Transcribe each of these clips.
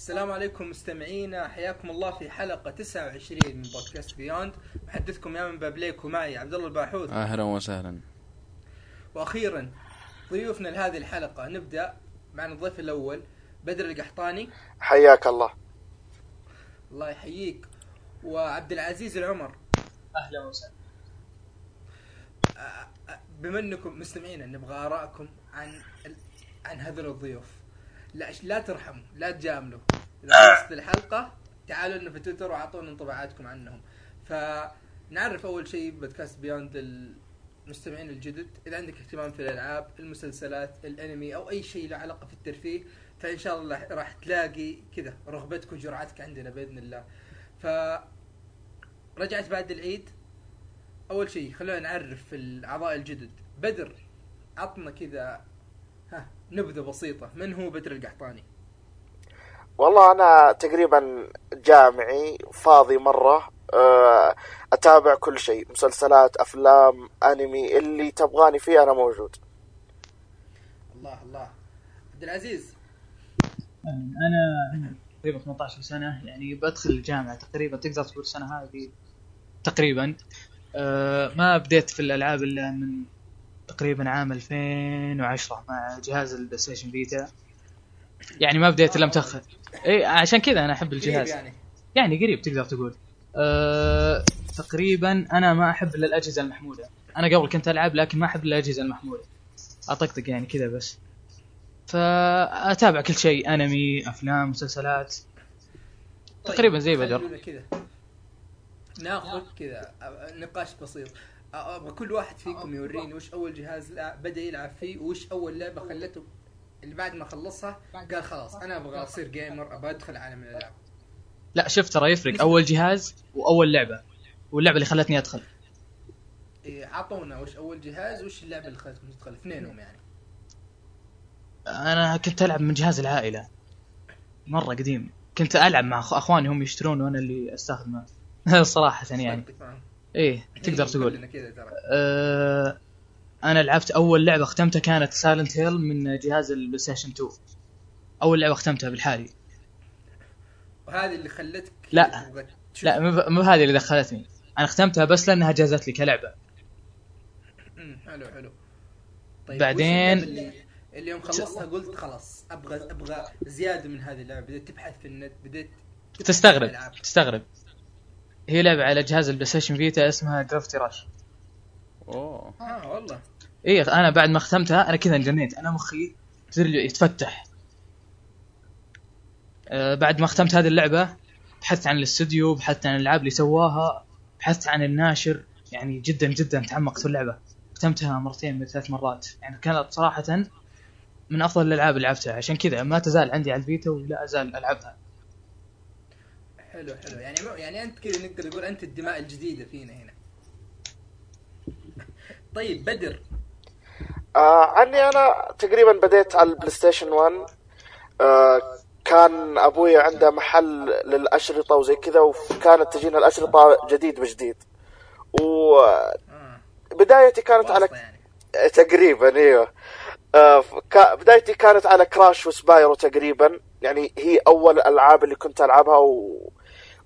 السلام عليكم مستمعينا. حياكم الله في حلقة 29 من بودكاست بيوند محدثكم يا من بابليك ومعي عبد الله الباحوث. أهلا وسهلا. وأخيرا ضيوفنا لهذه الحلقة نبدأ معنا الضيف الأول بدر القحطاني. حياك الله. الله يحييك. وعبد العزيز العمر. أهلا وسهلا. بما أنكم مستمعينا نبغى ارائكم عن عن هذول الضيوف. لا لا ترحموا لا تجاملوا. إذا خلصت الحلقة تعالوا لنا في تويتر وأعطونا انطباعاتكم عنهم. فنعرف أول شيء بودكاست بيوند المستمعين الجدد. إذا عندك اهتمام في الألعاب المسلسلات الأنمي أو أي شيء له علاقة في الترفيه فإن شاء الله راح تلاقي كذا رغبتك وجرعتك عندنا بإذن الله. ف رجعت بعد العيد. أول شيء خلونا نعرف الأعضاء الجدد. بدر عطنا كذا نبذة بسيطة. من هو بدر القحطاني؟ والله أنا تقريبا جامعي فاضي مرة آه، أتابع كل شيء مسلسلات أفلام أنمي اللي تبغاني فيه أنا موجود. الله الله. عبد العزيز. أنا تقريبا 18 سنة يعني بدخل الجامعة تقريبا تقدر تقول السنة هذه تقريبا. أه ما بديت في الألعاب إلا من تقريبا عام 2010 مع جهاز ال PlayStation Vita يعني ما بديت إلا متأخر. اي عشان كذا أنا أحب الجهاز. يعني. يعني قريب تقدر تقول. أه تقريبا أنا ما أحب إلا الأجهزة المحمولة. أنا قبل كنت ألعب لكن ما أحب الأجهزة المحمولة. أطقطق يعني كذا بس. فأتابع كل شيء أنمي أفلام مسلسلات. طيب، تقريبا زي بدر. خلونا كذا. ناخذ كذا نقاش بسيط. أبغى كل واحد فيكم يوريني وش أول جهاز بدأ يلعب فيه وش أول لعبة خلته اللي بعد ما خلصها قال خلاص أنا أبغى أصير جيمر أبغى أدخل عالم الألعاب. لا شوف ترى يفرق. أول جهاز وأول لعبة. واللعبة اللي خلتني أدخل. إيه، عطونا وش أول جهاز وش اللعبة اللي خلتكم تدخل اثنينهم يعني. أنا كنت ألعب من جهاز العائلة. مرة قديم. كنت ألعب مع أخواني هم يشترون وأنا اللي أستخدمه. صراحة يعني. إيه تقدر إيه، تقول. أه أنا لعبت أول لعبة ختمتها كانت Silent Hill من جهاز ال PlayStation 2 أول لعبة ختمتها بالحالي. وهذه اللي خلتك لا. لا مو هذه اللي دخلتني. أنا ختمتها بس لأنها جازت لي كلعبة. حلو حلو. طيب بعدين- اللي اللي يوم خلصتها قلت خلاص أبغى أبغى زيادة من هذه اللعبة. بديت تبحث في النت بديت تستغرب. تستغرب. هي لعبة على جهاز ال PlayStation Vita اسمها Gravity Rush أوه. آه والله. إيه أنا بعد ما ختمتها أنا كذا انجنيت. أنا مخي تدري يتفتح. آه بعد ما ختمت هذه اللعبة بحثت عن الاستوديو بحثت عن الألعاب اللي سواها بحثت عن الناشر. يعني جدا جدا تعمقت في اللعبة. ختمتها مرتين من ثلاث مرات. يعني كانت صراحة من أفضل الألعاب اللي لعبتها. عشان كذا ما تزال عندي على ال Vita ولا أزال ألعبها. حلو حلو. يعني يعني أنت كذا نقدر نقول أنت الدماء الجديدة فينا هنا. طيب بدر. آه عني أنا تقريبا بديت على ال PlayStation 1 آه كان أبوي عنده محل للأشرطة وزي كذا وكانت تجينا الأشرطة جديد بجديد. وبدايتي آه. كانت على يعني. تقريبا إيوه. آه، بدايتي كانت على Crash و Spyro تقريبا. يعني هي أول الالعاب اللي كنت ألعبها و...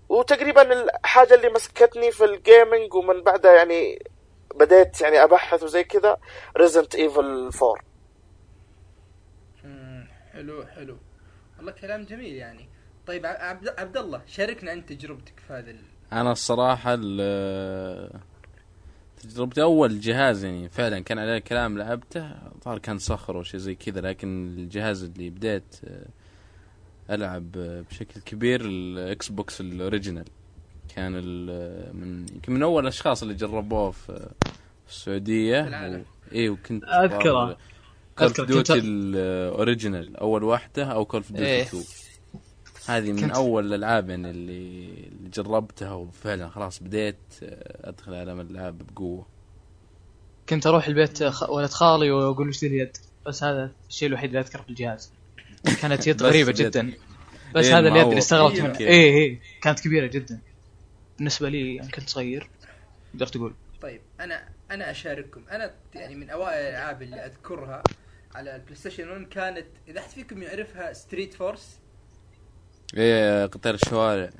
وتقريبا الحاجة اللي مسكتني في ال gaming ومن بعدها يعني بديت يعني أبحث وزي كذا Resident Evil 4 أمم، حلو حلو. والله كلام جميل يعني. طيب ع- عبد عبد الله شاركنا انت تجربتك في هذا ال... أنا الصراحة ال- تجربتي أول جهاز يعني فعلا كان عليه كلام لعبته ظهر كان صخر أو شيء زي كذا لكن الجهاز اللي بديت آه، ألعب بشكل كبير الاكس بوكس الأوريجينال. كان ال- من يمكن من أول الأشخاص اللي جربوه في السعودية. العالم. اي وكنت أذكره. كول اوف كنت- ديوتي الأوريجينال أول واحدة أو كول اوف ديوتي إيه. 2 هذه من كنت- أول الألعاب يعني اللي اللي جربتها وفعلا خلاص بديت أدخل عالم الالعاب بقوة. كنت أروح البيت خ... ولد خالي وأقول له اشتري يد بس هذا الشيء الوحيد اللي أذكره في الجهاز. كانت يد غريبة. جدا. بس إيه، هذا. اللي استغربت. منها كذا. إيه إيه. كانت كبيرة جدا. بالنسبة لي يوم كنت صغير. تقدر تقول. طيب أنا أنا أشارككم. أنا يعني من أوائل الألعاب اللي أذكرها على ال PlayStation 1 كانت إذا أحد فيكم يعرفها Street Force إيه قتال الشوارع.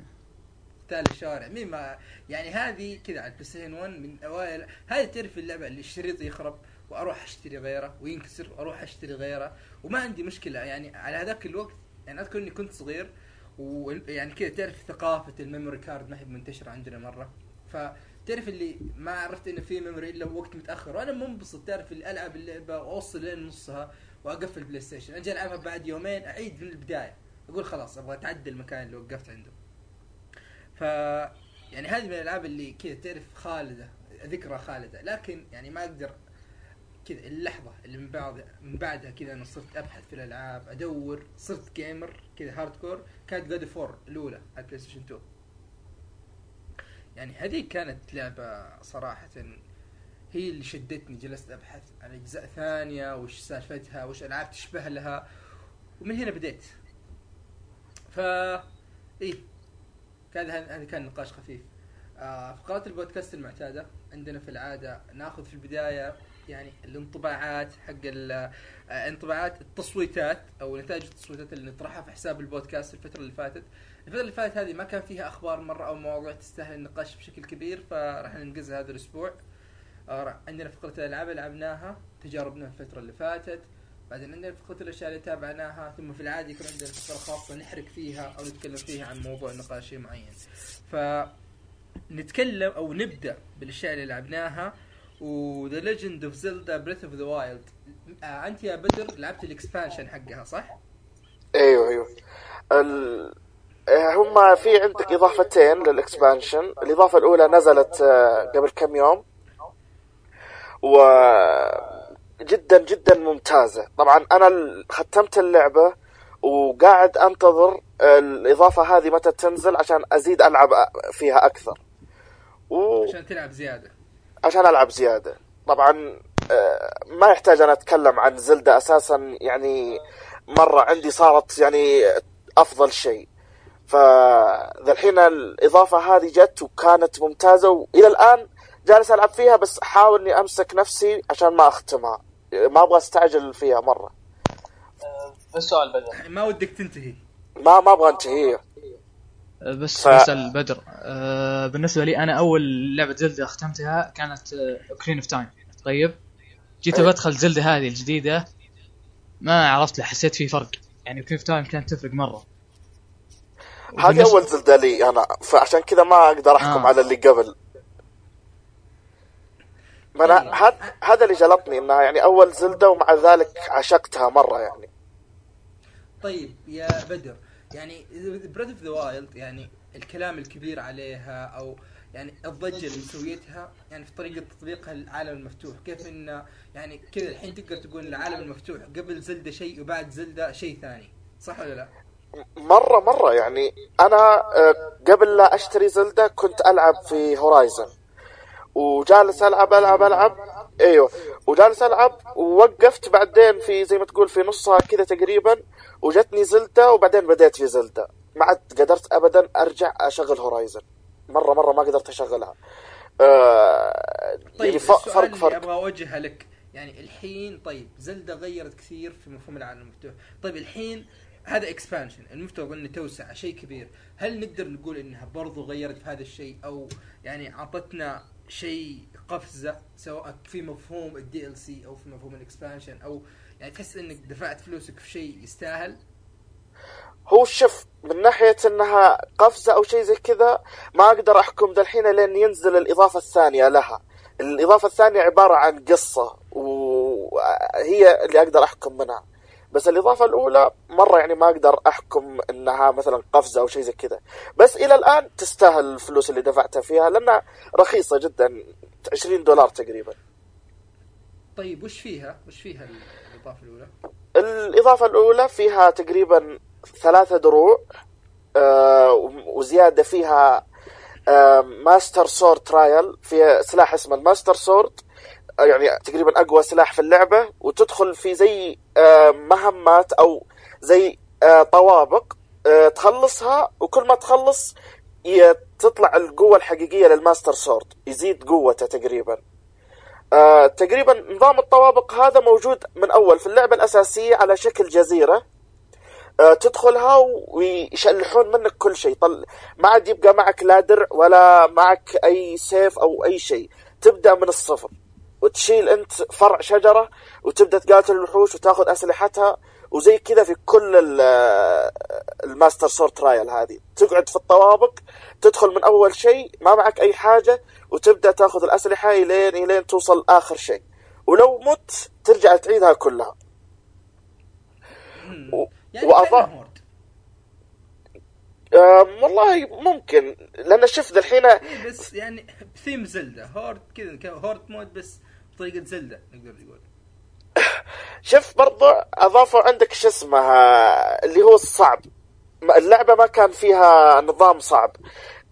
قتال الشوارع. مين ما يعني هذه كذا على ال Play 1 من أوائل. هذه تعرف اللعبة اللي الشريط يخرب وأروح أشتري غيره وينكسر وأروح أشتري غيره وما عندي مشكلة يعني على هذاك الوقت يعني أذكر إني كنت صغير ويعني كذا تعرف ثقافة ال memory card ما هي منتشرة عندنا مرة. فتعرف اللي ما عرفت إنه في memory إلا وقت متأخر وأنا منبسط. تعرف اللي ألعب اللعبة وأوصل لين نصها وأقفل ال PlayStation أجي ألعبها بعد يومين أعيد من البداية. أقول خلاص أبغى اتعدى المكان اللي وقفت عنده. ف يعني هذه من الألعاب اللي كذا تعرف خالدة ذكرى خالدة. لكن يعني ما أقدر كذا اللحظة اللي من بعد من بعدها كذا أنا صرت أبحث في الألعاب أدور صرت gamer كذا hardcore كانت God of War الأولى على ال PlayStation 2 يعني هذه كانت لعبة صراحة هي اللي شدتني جلست أبحث عن أجزاء ثانية وش سالفتها وش ألعاب تشبه لها ومن هنا بديت ف إيه كان هذا كان نقاش خفيف. آه فقرات البودكاست المعتادة عندنا في العادة ناخذ في البداية يعني الانطباعات حق ال- آه، التصويتات أو نتائج التصويتات اللي نطرحها في حساب البودكاست الفترة اللي فاتت. الفترة اللي فاتت هذه ما كان فيها أخبار مرة أو مواضيع تستاهل النقاش بشكل كبير فراح ننجزها هذا الأسبوع. آه، عندنا فقرة الألعاب لعبناها تجاربنا الفترة اللي فاتت. بعدين عندنا فقرة الأشياء اللي تابعناها ثم في العاده يكون عندنا فقرة خاصة نحرق فيها أو نتكلم فيها عن موضوع نقاشي معين. ف نتكلم أو نبدأ بالأشياء اللي لعبناها. و The Legend of Zelda Breath of the Wild. انت يا بدر لعبت ال expansion حقها صح؟ أيوه أيوه. ال... آه، هم في عندك إضافتين لل expansion. الإضافة الأولى نزلت آه، قبل كم يوم. و جدا جدا ممتازة. طبعا أنا ختمت اللعبة وقاعد أنتظر الإضافة هذه متى تنزل عشان أزيد ألعب فيها أكثر. و... عشان تلعب زيادة. عشان ألعب زيادة. طبعا آه، ما يحتاج أنا أتكلم عن زلدة أساسا يعني مرة عندي صارت يعني أفضل شيء. فذا الحين الإضافة هذه جت وكانت ممتازة وإلى الآن جالس ألعب فيها بس أحاول إني أمسك نفسي عشان ما أختمها. ما أبغى أستعجل فيها مرة. بس سؤال بدر ما ودك تنتهي. ما ما أبغى أنتهي. بس ف- بدر آه، بالنسبة لي أنا أول لعبة Zelda ختمتها كانت Ocarina of Time طيب. جيت أي. بدخل Zelda هذه الجديدة ما عرفت له حسيت في فرق. يعني Ocarina of Time كانت تفرق مرة. هذه وبالنسبة- أول Zelda لي أنا فعشان كذا ما أقدر أحكم آه. على اللي قبل. ما أنا هذا هذا اللي جلطني انها يعني أول Zelda ومع ذلك عشقتها مرة يعني. طيب يا بدر. يعني Breath of the Wild يعني الكلام الكبير عليها أو يعني الضجة اللي مسويتها يعني في طريقة تطبيقها للعالم المفتوح. كيف انه يعني كذا الحين تقدر تقول العالم المفتوح قبل Zelda شيء وبعد Zelda شيء ثاني. صح ولا لا؟ مرة مرة يعني أنا آه، قبل لا أشتري زلدة كنت ألعب في هورايزن وجالس ألعب ألعب ألعب. أيوه. وجالس ألعب ووقفت بعدين في زي ما تقول في نصها كذا تقريبا. وجتني زلدة وبعدين بديت في زلدة ما عاد قدرت أبدا أرجع أشغل هورايزن مرة مرة ما قدرت أشغلها. آه طيب يعني ف- السؤال فرق اللي فرق. أبغى أوجهه لك يعني الحين طيب Zelda غيرت كثير في مفهوم العالم المفتوح. طيب الحين هذا expansion المفترض انه توسع شيء كبير. هل نقدر نقول إنها برضو غيرت في هذا الشيء؟ أو يعني أعطتنا شيء قفزة سواء في مفهوم ال DLC أو في مفهوم ال expansion أو يعني تحس إنك دفعت فلوسك في شيء يستاهل؟ هو شوف من ناحية إنها قفزة أو شيء زي كذا ما أقدر أحكم ذا الحين لين ينزل الإضافة الثانية لها. الإضافة الثانية عبارة عن قصة وهي اللي أقدر أحكم منها. بس الإضافة الأولى مرة يعني ما أقدر أحكم إنها مثلا قفزة أو شيء زي كذا. بس إلى الآن تستاهل الفلوس اللي دفعتها فيها لأنها رخيصة جدا 20 دولار تقريبا. طيب وش فيها؟ وش فيها الإضافة الأولى؟ الإضافة الأولى فيها تقريبا ثلاثة دروع آه، وزيادة فيها آه، Master Sword Trial. فيها سلاح اسمه ال Master Sword آه، يعني تقريبا أقوى سلاح في اللعبة. وتدخل في زي مهمات أو زي طوابق تخلصها. وكل ما تخلص تطلع القوة الحقيقية لل Master Sword. يزيد قوته تقريبا. آه، تقريبا نظام الطوابق هذا موجود من أول في اللعبة الأساسية على شكل جزيرة. آه، تدخلها ويشلحون منك كل شيء. طل ما عاد يبقى معك لا درع ولا معك أي سيف أو أي شيء. تبدأ من الصفر وتشيل أنت فرع شجرة وتبدأ تقاتل الوحوش وتاخذ أسلحتها وزي كذا في كل آه، ال Master Sword Trial هذه. تقعد في الطوابق تدخل من أول شيء ما معك أي حاجة وتبدأ تأخذ الأسلحة الين إلين توصل آخر شيء. ولو مت ترجع تعيدها كلها. و- يعني هورد أم والله ممكن لأن شوف الحين إيه بس يعني بثيم زلدة. هورد كذا هورد مود بس بطريقة زلدة نقدر نقول. شوف برضو أضافوا عندك شو اسمه اللي هو الصعب. اللعبة ما كان فيها نظام صعب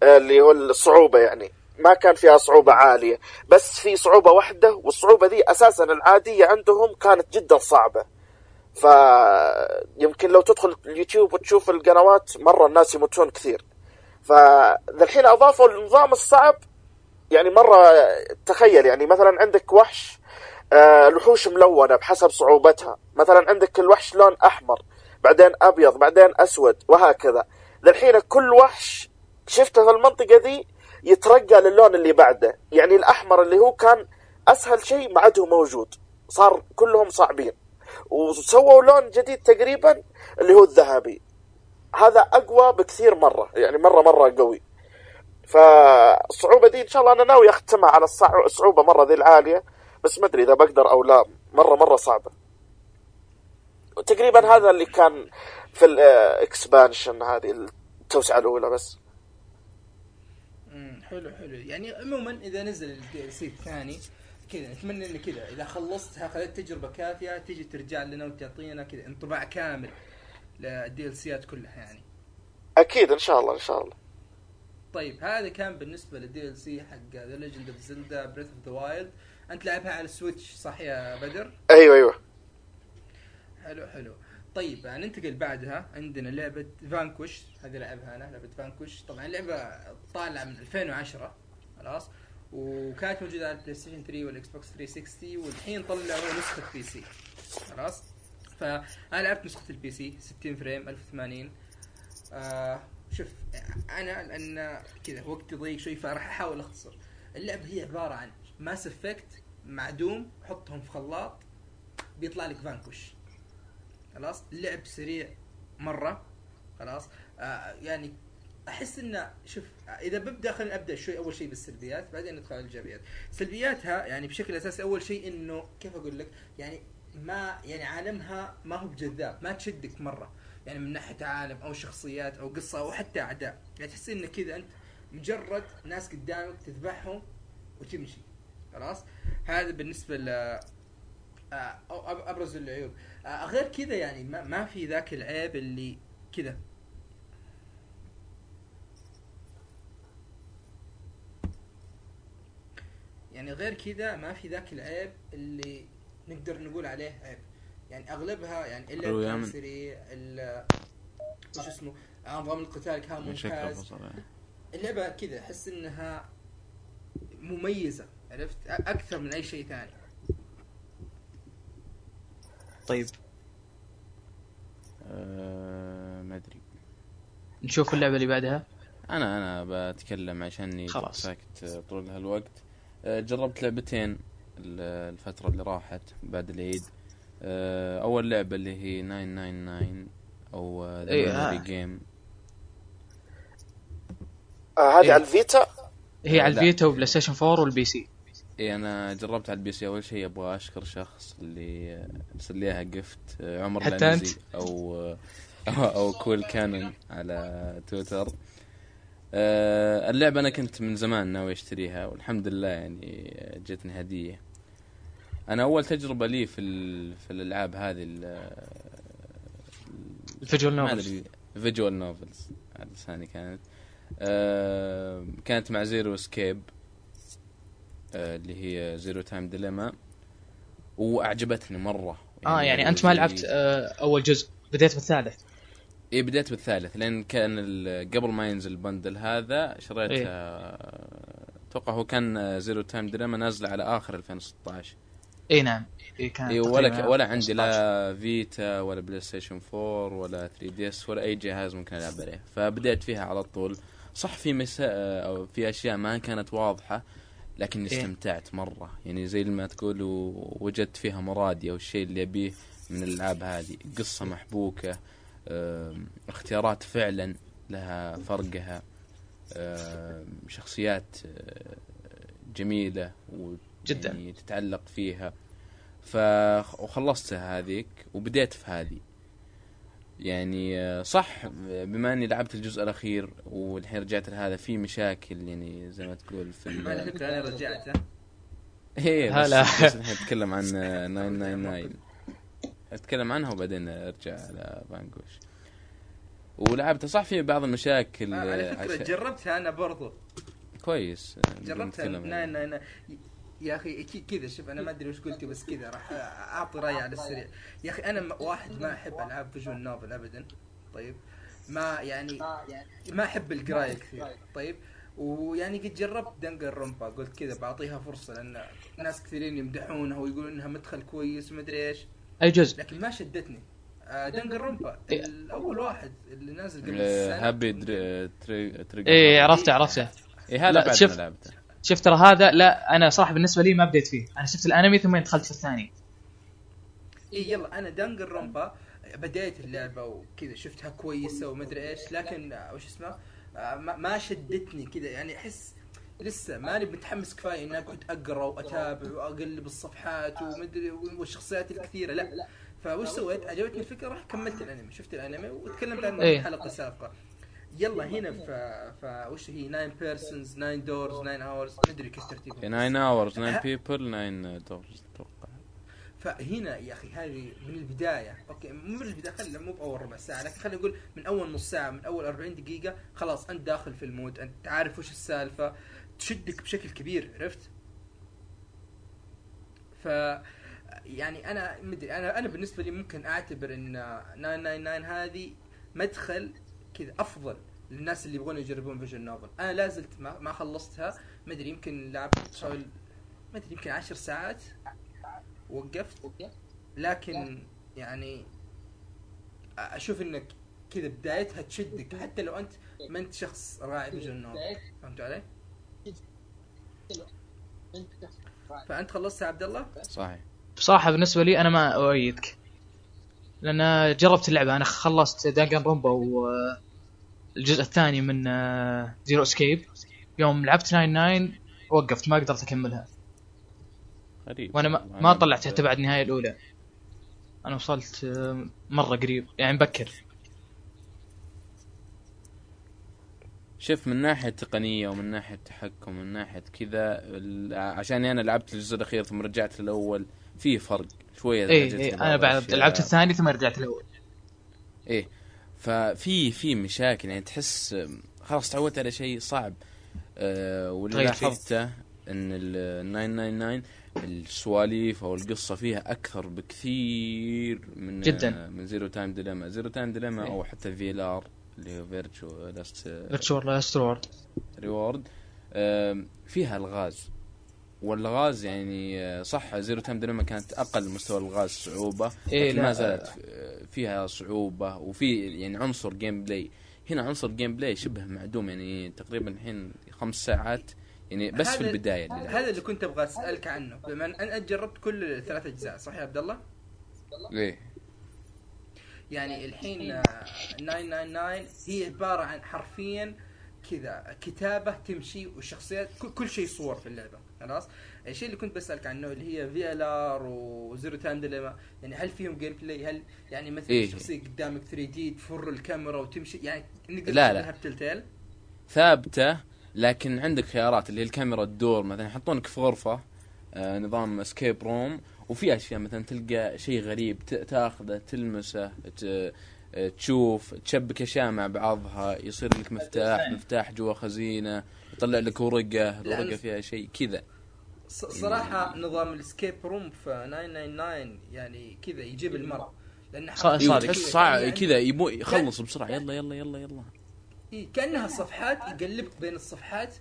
آه، اللي هو الصعوبة يعني. ما كان فيها صعوبة عالية. بس في صعوبة واحدة والصعوبة دي أساسا العادية عندهم كانت جدا صعبة. فيمكن لو تدخل اليوتيوب وتشوف القنوات مرة الناس يموتون كثير. فالحين أضافوا النظام الصعب يعني مرة تخيل يعني مثلا عندك وحش آه، الوحوش ملونة بحسب صعوبتها. مثلا عندك الوحش لون أحمر بعدين أبيض بعدين أسود وهكذا. الحين كل وحش شفته في المنطقة ذي يترقى للون اللي بعده. يعني الأحمر اللي هو كان أسهل شيء ما عاد هو موجود. صار كلهم صعبين. وسووا لون جديد تقريبا اللي هو الذهبي. هذا أقوى بكثير مرة. يعني مرة مرة قوي. فالصعوبه دي إن شاء الله أنا ناوي أختمها على الصع- الصعوبه مرة ذي العالية. بس ما أدري إذا بقدر أو لا. مرة مرة صعبة. تقريبا هذا اللي كان في الاكسبانشن هذه التوسعة الأولى بس. حلو حلو. يعني عموما إذا نزل ال DLC الثاني كذا نتمنى ان كذا. إذا خلصتها خذت تجربة كافية تيجي ترجع لنا وتعطينا كذا انطباع كامل لل DLC ات كلها يعني. أكيد إن شاء الله إن شاء الله. طيب هذا كان بالنسبة لل DLC حق The Legend of Zelda Breath of the Wild أنت لعبتها على ال Switch صح يا بدر؟ أيوه أيوه. حلو حلو. طيب ننتقل بعدها. عندنا لعبة Vanquish. هذه لعبتها أنا لعبة Vanquish. طبعا لعبة طالعة من 2010 خلاص. وكانت موجودة على ال PlayStation 3 وال Xbox 360 والحين طلعوا نسخة PC خلاص. فأنا لعبت نسخة ال PC 60 frame 1080 آه شوف أنا لأن كذا وقتي ضيق شوي فراح أحاول أختصر. اللعبة هي عبارة عن Mass Effect مع Doom حطهم في خلاط بيطلع لك Vanquish. خلاص اللعب سريع مرة خلاص. آه يعني أحس إنه شوف إذا ببدأ خليني أبدأ شوي أول شيء بالسلبيات بعدين ندخل على الإيجابيات. سلبياتها يعني بشكل أساسي أول شيء إنه كيف أقول لك؟ يعني ما يعني عالمها ما هو بجذاب ما تشدك مرة. يعني من ناحية عالم أو شخصيات أو قصة أو حتى أعداء. يعني تحس إنه كذا أنت مجرد ناس قدامك تذبحهم وتمشي. خلاص؟ هذا بالنسبة ل أبرز العيوب. آه، غير كذا يعني ما, في ذاك العيب اللي كذا يعني غير كذا ما في ذاك العيب اللي نقدر نقول عليه عيب. يعني أغلبها يعني إلا يا كان من. سريع ال- وش اسمه؟ آه، نظام القتال كان ممتاز. يعني. اللعبة كذا أحس إنها مميزة عرفت؟ أكثر من أي شيء ثاني. طيب آه، ما أدري نشوف اللعبة اللي بعدها أنا أنا بتكلم عشاني خلاص. ساكت طول هالوقت آه، جربت لعبتين ال- الفترة اللي راحت بعد العيد آه، أول لعبة اللي هي 999 أو ذا إيه،. جيم آه هذه إيه. على الفيتا هي على. الفيتا وبلاي ستيشن 4 والبي سي اي أنا جربت على البي سي. أول شيء أبغى أشكر شخص اللي ارسل لي اياها جفت عمر حتى لانزي أو أو كول كانون على تويتر. آه، اللعبة أنا كنت من زمان ناوي أشتريها والحمد لله يعني جتني هدية. أنا أول تجربة لي في في الألعاب هذه ال- ال visual novels visual novels على لساني كانت. آه، كانت مع Zero Escape اللي هي Zero Time Dilemma وأعجبتني مرة. آه يعني أنت ما لعبت آه أول جزء بديت بالثالث. اي بديت بالثالث لأن كان قبل ما ينزل ال bundle هذا شريت إيه. آه، أتوقع هو كان Zero Time Dilemma نازله على آخر 2016 اي نعم. اي كان اي ولا. ولا عندي 15. لا Vita ولا PlayStation 4 ولا 3DS ولا أي جهاز ممكن ألعب عليه. فبديت فيها على طول. صح في مساء أو في أشياء ما كانت واضحة. لكني إيه. استمتعت مرة. يعني زي ما تقول ووجدت فيها مرادي أو الشيء اللي أبيه من الألعاب هذه. قصة محبوكة آم، اختيارات فعلا لها فرقها شخصيات آه، جميلة و جداً. يعني تتعلق فيها. ف وخلصتها هذيك وبديت في هذه. يعني آه، صح بما اني لعبت الجزء الأخير والحين رجعت لهذا في مشاكل يعني زي ما تقول في على فكره أنا رجعت ها. إيه بس, هلا. بس الحين نتكلم عن آه، 999 أتكلم عنها وبعدين أرجع على فانجوش ولعبتها صح في بعض المشاكل آه، على آه، فكره عشان- جربتها أنا برضو كويس آه، جربتها نتكلم نا عنها. يا أخي كذا شوف أنا ما أدري وش قلت بس كذا راح أعطي راي على السريع. يا أخي أنا واحد ما أحب ألعاب فيجوال نوفل ابدا طيب. ما يعني ما أحب القراية كثير طيب. ويعني قد جربت دنجر رومبا قلت كذا بعطيها فرصة لأن ناس كثيرين يمدحونها ويقولون إنها مدخل كويس ومدري إيش. أي جزء؟ لكن ما شدتني. آه، Danganronpa إيه. الأول واحد اللي نازل قبل السنة Happy Trigger. اي عرفته عرفته. إيه هذا لا، بعد شوف. ما لعبته. شفت ترى هذا لا أنا صراحة بالنسبة لي ما بديت فيه. أنا شفت الأنمي ثم دخلت في الثاني. إي يلا أنا Danganronpa بديت اللعبة وكذا شفتها كويسة ومدري إيش لكن وش اسمه ما شدتني كذا. يعني أحس لسه ماني متحمس كفاية إني أقعد أقرأ وأتابع وأقلب الصفحات ومدري والشخصيات الكثيرة لا. فوش سويت؟ عجبتني الفكرة رحت كملت الأنمي. شفت الأنمي وتكلمت عنه في. الحلقة السابقه يلا هنا ف... ف... وش هي؟ 9 Persons 9 Doors 9 Hours مدري كيف ترتيبهم. 9 Hours 9 People 9 Doors أتوقع. فهنا يا أخي هذه من البداية. okay مو من البداية خلينا مو بأول ربع ساعة لكن خلينا نقول من أول نص ساعة من أول 40 دقيقة خلاص أنت داخل في ال mood أنت عارف وش السالفة تشدك بشكل كبير عرفت؟ ف يعني أنا مدري أنا أنا بالنسبة لي ممكن أعتبر إن 999 هذه مدخل كذا أفضل. للناس اللي يبغون يجربون visual novel أنا لا زلت ما, ما خلصتها. مدري يمكن لعبت حول مدري يمكن عشر ساعات وقفت. لكن يعني أشوف إنك كذا بدايتها تشدك. حتى لو أنت ما أنت شخص راعي visual novel فهمت علي؟ فأنت خلصت يا عبد الله؟ صحيح. بصراحه بالنسبة لي أنا ما أؤيدك. لأن جربت اللعبة. أنا خلصت Danganronpa والجزء الثاني من آه، Zero Escape يوم لعبت 99 وقفت ما قدرت أكملها. غريب. وأنا ما, ما طلعت حتى بعد النهايه الأولى. أنا وصلت آه، مرة قريب. يعني مبكر. شوف من ناحية تقنية ومن ناحية تحكم من ناحية كذا عشان أنا لعبت الجزء الأخير ثم رجعت للأول في فرق شوية اي اي بعض أنا بعد. لعبت الثاني ثم رجعت الأول إيه. ففي في مشاكل يعني تحس خلاص تعودت على شيء صعب آه واللي فيه. لاحظته إن ال 999 السواليف أو القصة فيها أكثر بكثير من جداً. آه من Zero Time Dilemma Zero Time Dilemma. أو حتى VLR اللي هو Virtue's Last Virtual Last Reward Reward آم، فيها ألغاز والغاز يعني آه، صح Zero Time Dilemma كانت أقل مستوى الغاز صعوبة إيه، لكن لا، ما زالت آه، فيها صعوبة. وفي يعني عنصر gameplay هنا عنصر gameplay شبه معدوم يعني تقريبا الحين خمس ساعات يعني بس في البداية اللي هذا اللي كنت أبغى أسألك عنه. بما ان انت جربت كل الثلاث أجزاء صح يا عبد الله؟ إيه. يعني الحين آه، 999 هي عبارة عن حرفيا كذا كتابة تمشي والشخصيات كل, شيء صور في اللعبة خلاص الشيء اللي كنت بسألك عنه اللي هي VLR و Zero Time Dilemma يعني هل فيهم gameplay هل يعني مثلا إيه. الشخصيه قدامك 3D تفر الكاميرا وتمشي يعني نقدر لا، لا. بتلتيل ثابتة لكن عندك خيارات اللي هي الكاميرا تدور مثلا يحطونك في غرفة آه، نظام escape room وفي أشياء مثلا تلقى شيء غريب تاخذه تلمسه تشوف تشبك اشياء مع بعضها يصير لك مفتاح مفتاح جوا خزينة يطلع لك ورقة الورقه فيها شيء كذا. صراحة نظام الاسكيب روم في 999 يعني كذا يجيب المرء. لأن صادق. تحس كذا صعب كذا يبو يخلص بسرعة. يلا يلا يلا يلا. كأنها صفحات يقلبك بين الصفحات.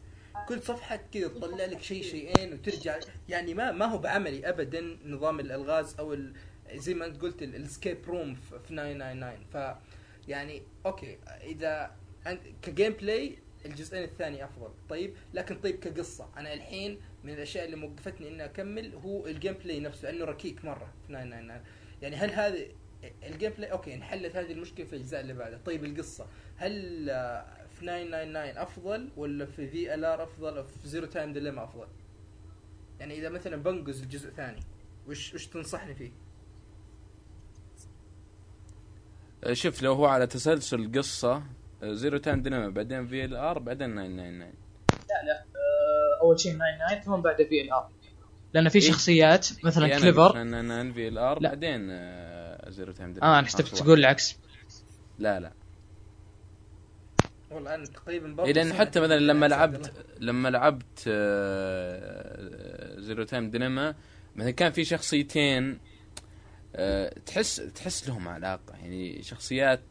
كل صفحة كذا تطلع لك شيء شيئين وترجع. يعني ما ما هو بعملي ابدا نظام الألغاز أو ال زي ما انت قلت ال escape room في 999 ف يعني okay إذا ك gameplay الجزئين الثاني أفضل. طيب لكن طيب كقصة. أنا الحين من الأشياء اللي موقفتني إني أكمل هو ال gameplay نفسه لأنه ركيك مرة في 999 يعني هل هذا ال gameplay okay انحلت هذه المشكلة في الأجزاء اللي بعدها. طيب القصة هل في 999 أفضل ولا في VLR أفضل أو في Zero Time Dilemma أفضل؟ يعني إذا مثلا بنقز الجزء الثاني وش وش تنصحني فيه آه، شوف لو هو على تسلسل قصة Zero Time Dilemma بعدين VLR بعدين 999 آه، أول شيء 99 ثم بعد VLR لأن في إيه؟ شخصيات مثلا يعني Clover 999 VLR لا. بعدين آه، Zero Time Dilemma آه أنا حسبت تقول العكس. لا لا. والله أنا تقريبا برضه إيه لأن حتى مثلا لما لعبت. لما لعبت آه، Zero Time Dilemma مثلا كان في شخصيتين آه، تحس تحس لهم علاقة. يعني شخصيات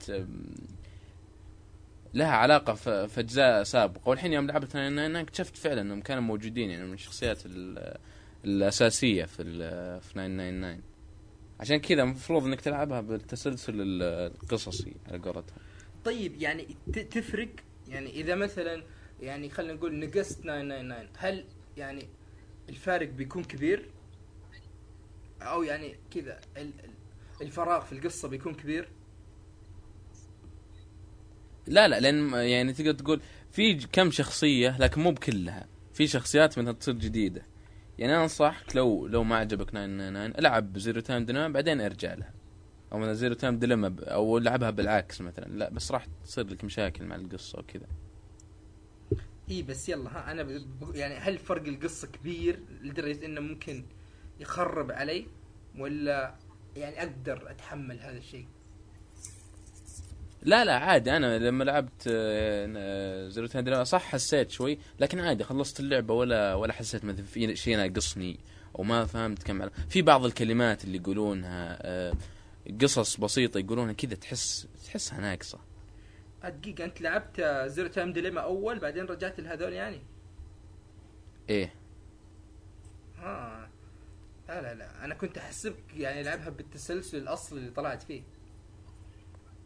لها علاقة في أجزاء سابقة. والحين يوم لعبت 99 اكتشفت فعلا إنهم كانوا موجودين يعني من الشخصيات ال- الأساسية في في 999 عشان كذا المفروض إنك تلعبها بالتسلسل ال- القصصي على قولتهم. طيب يعني تفرق؟ يعني إذا مثلا يعني خلينا نقول نقصت 999 هل يعني الفارق بيكون كبير؟ أو يعني كذا ال- ال- الفراغ في القصة بيكون كبير؟ لا لا لأن يعني تقدر تقول في كم شخصية لكن مو بكلها. في شخصيات مثلا تصير جديدة. يعني أنا أنصحك لو لو ما عجبك 999 العب Zero Time Dilemma بعدين ارجع لها. أو مثلا Zero Time Dilemma أو العبها بالعكس مثلا. لا بس راح تصير لك مشاكل مع القصة وكذا. إي بس يلا ها أنا يعني هل فرق القصة كبير؟ لدرجة إنه ممكن يخرب علي ولا يعني أقدر أتحمل هذا الشيء؟ لا لا عادي. أنا لما لعبت آه، Zero Time صح حسيت شوي لكن عادي خلصت اللعبة ولا ولا حسيت مثلا في شيء ناقصني أو ما فهمت كم في بعض الكلمات اللي يقولونها آه، قصص بسيطة يقولونها كذا تحس تحسها ناقصة. آه، دقيقة أنت لعبت Zero Time Dilemma أول بعدين رجعت لهذول يعني؟ إيه. ها لا لا لا. أنا كنت أحسبك يعني لعبها بالتسلسل الأصلي اللي طلعت فيه.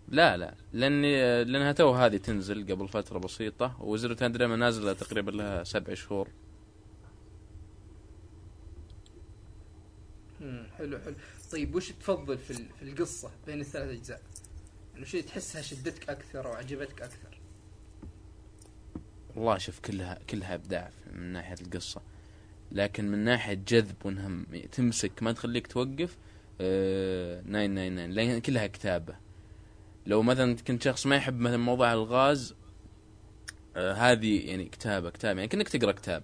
لا لا. لأني لأنها تو هذه تنزل قبل فترة بسيطة و Zero Time Dilemma نازلة تقريبا لها سبع شهور. مم، حلو حلو. طيب وش تفضل في في القصة بين الثلاث أجزاء؟ يعني شيء تحسها شدتك أكثر أو عجبتك أكثر؟ والله شوف كلها كلها إبداع من ناحية القصة. لكن من ناحية جذب وإنها تمسك ما تخليك توقف آه 999 لأن كلها كتابة. لو مثلا كنت شخص ما يحب مثلا موضوع الغاز آه هذه يعني كتابة كتابة يعني كأنك تقرأ كتاب.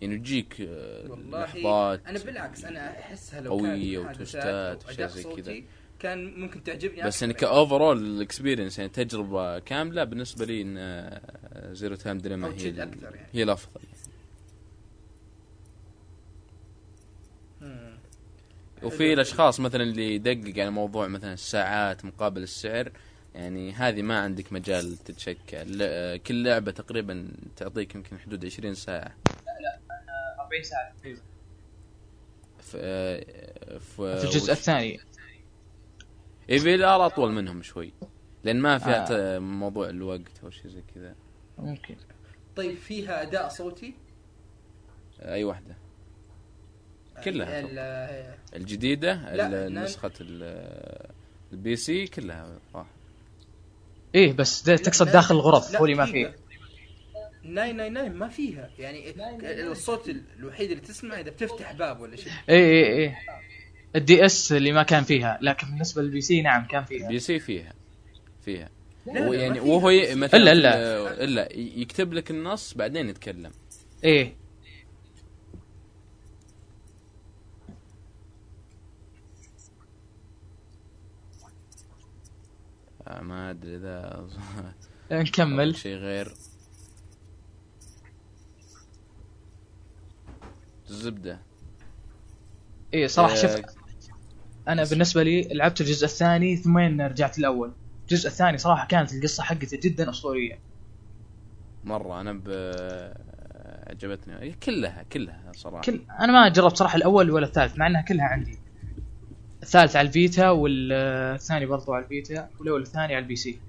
يعني تجيك آه والله لحظات أنا بالعكس أنا أحسها لو قوية كان و twistات وأشياء زي كذا. كان ممكن تعجبني بس يعني. ك overall ال experience يعني تجربة كاملة بالنسبة لي إن Zero Time أو هي يعني. هي الأفضل. وفي. الأشخاص مثلا اللي يدقق على موضوع مثلا الساعات مقابل السعر يعني هذه ما عندك مجال تتشكى ل- كل لعبة تقريبا تعطيك يمكن حدود 20 ساعة 40 ساعة تقريبا في في, في الجزء الثاني اي VLR أطول منهم شوي. لأن ما فيها آه. ت- موضوع الوقت أو شيء زي كذا. ممكن. طيب فيها أداء صوتي؟ أي واحدة. كلها ال- الجديدة نان- نسخة ال- ال PC كلها صح إيه بس ده تقصد داخل الغرف هو اللي ما. فيه 999 ما فيها. يعني الصوت الوحيد اللي تسمعه إذا بتفتح باب ولا شيء. إيه إيه إيه. ال DS اللي ما كان فيها لكن بالنسبة لل PC نعم كان فيها. البي سي فيها فيها. يعني فيها. وهو مثلا إلا- في إلا. ال- إلا يكتب لك النص بعدين يتكلم. إيه. آه، ما أدري إذا نكمل. شيء غير. الزبدة. إيه صراحة آه، شوف أنا بالنسبة لي لعبت الجزء الثاني ثم رجعت الأول. الجزء الثاني صراحة كانت القصة حقته جدا أسطورية. مرة أنا ب عجبتني كلها كلها صراحة. كل أنا ما جربت صراحة الأول ولا الثالث مع إنها كلها عندي. الثالث على الفيتا والثاني برضو على الفيتا والأول والثاني على ال PC.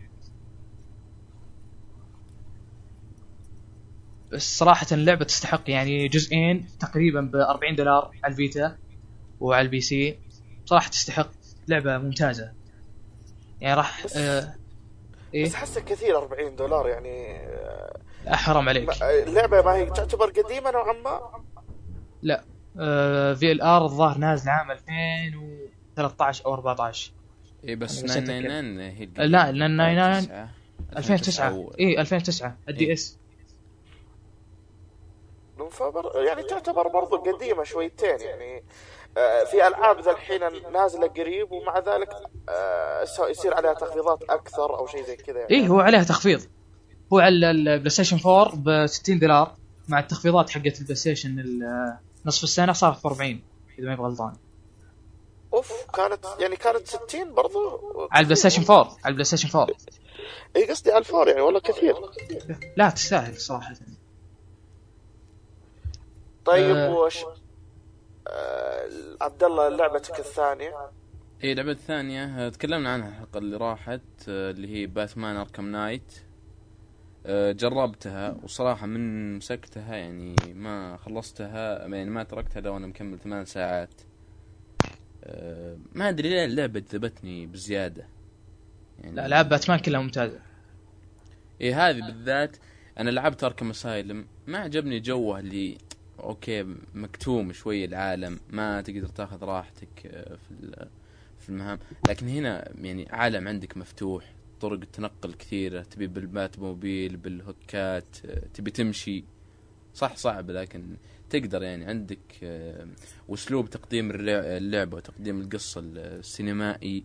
بس صراحة اللعبة تستحق يعني جزئين تقريبا ب 40 دولار على الفيتا وعلى ال PC. صراحة تستحق لعبة ممتازة. يعني راح بس- آه بس حسه كثير 40 دولار يعني آه، حرام عليك. ما- اللعبة ما هي تعتبر قديمة نوعا ما؟ لا آه في ال آر الظاهر نازل عام 2013 أو 14 اي بس أنا نسيت 999 هي. لا، لأن 99 2009 2009 و- اي 2009 الدي إيه. إس. فبر... يعني تعتبر برضو قديمة شويتين يعني آه، في ألعاب ذا الحين نازلة قريب ومع ذلك آه، يصير عليها تخفيضات أكثر أو شيء زي كذا يعني. اي هو عليها تخفيض. هو على البلاي ستيشن 4 ب 60 دولار مع التخفيضات حقت البلاي ستيشن نصف السنة صارت ب 40 إذا ما غلطان. أوف كانت يعني كانت 60 برضو؟ على البلاي ستيشن 4 على البلاي ستيشن 4 اي قصدي على الفور يعني والله كثير. لا تستاهل صراحة. طيب آه. وش آه، عبد الله لعبتك الثانية. إي اللعبة الثانية تكلمنا عنها الحلقة اللي راحت آه، اللي هي باتمان اركم نايت جربتها وصراحة من مسكتها يعني ما خلصتها يعني ما تركتها لو أنا مكمل ثمان ساعات. آه، ما أدري ليه اللعبة جذبتني بزيادة. يعني لا العاب باتمان كلها ممتازة. إي هذه بالذات أنا لعبت اركم اسايلم ما عجبني جوه اللي أوكي مكتوم شوي العالم ما تقدر تاخذ راحتك آه، في في المهام. لكن هنا يعني عالم عندك مفتوح طرق تنقل كثيرة تبي بالبات موبيل بالهوكات آه، تبي تمشي. صح صعب لكن تقدر يعني عندك آه، وأسلوب تقديم اللع- اللعبة وتقديم القصة السينمائي.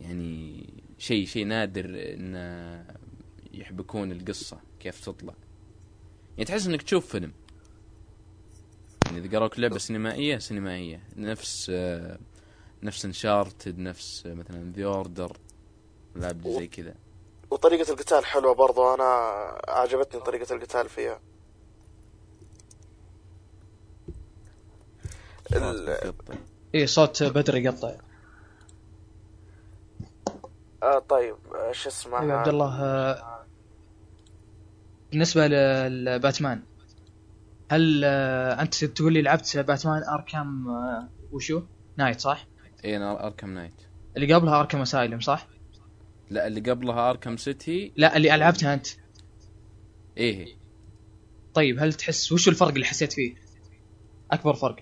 يعني شيء شيء نادر إن يحبكون القصة كيف تطلع. يعني تحس إنك تشوف فيلم. إذا قالوك لعبة سينمائية سينمائية. نفس آه، نفس انشارتد نفس آه، مثلا ذا اوردر لعب زي كذا. وطريقة القتال حلوة برضو أنا عجبتني طريقة القتال فيها. ال- اي صوت بدر يقطع آه طيب آه، شو اسمه؟ أيوه عبد الله آه، بالنسبة لباتمان. هل آه، أنت تقول لي لعبت باتمان اركام آه، وشو؟ نايت صح؟ إي أنا أركم نايت اللي قبلها اركم أسايلم صح؟ لا اللي قبلها أركم سيتي لا اللي لعبتها أنت إيه طيب هل تحس وش الفرق اللي حسيت فيه؟ أكبر فرق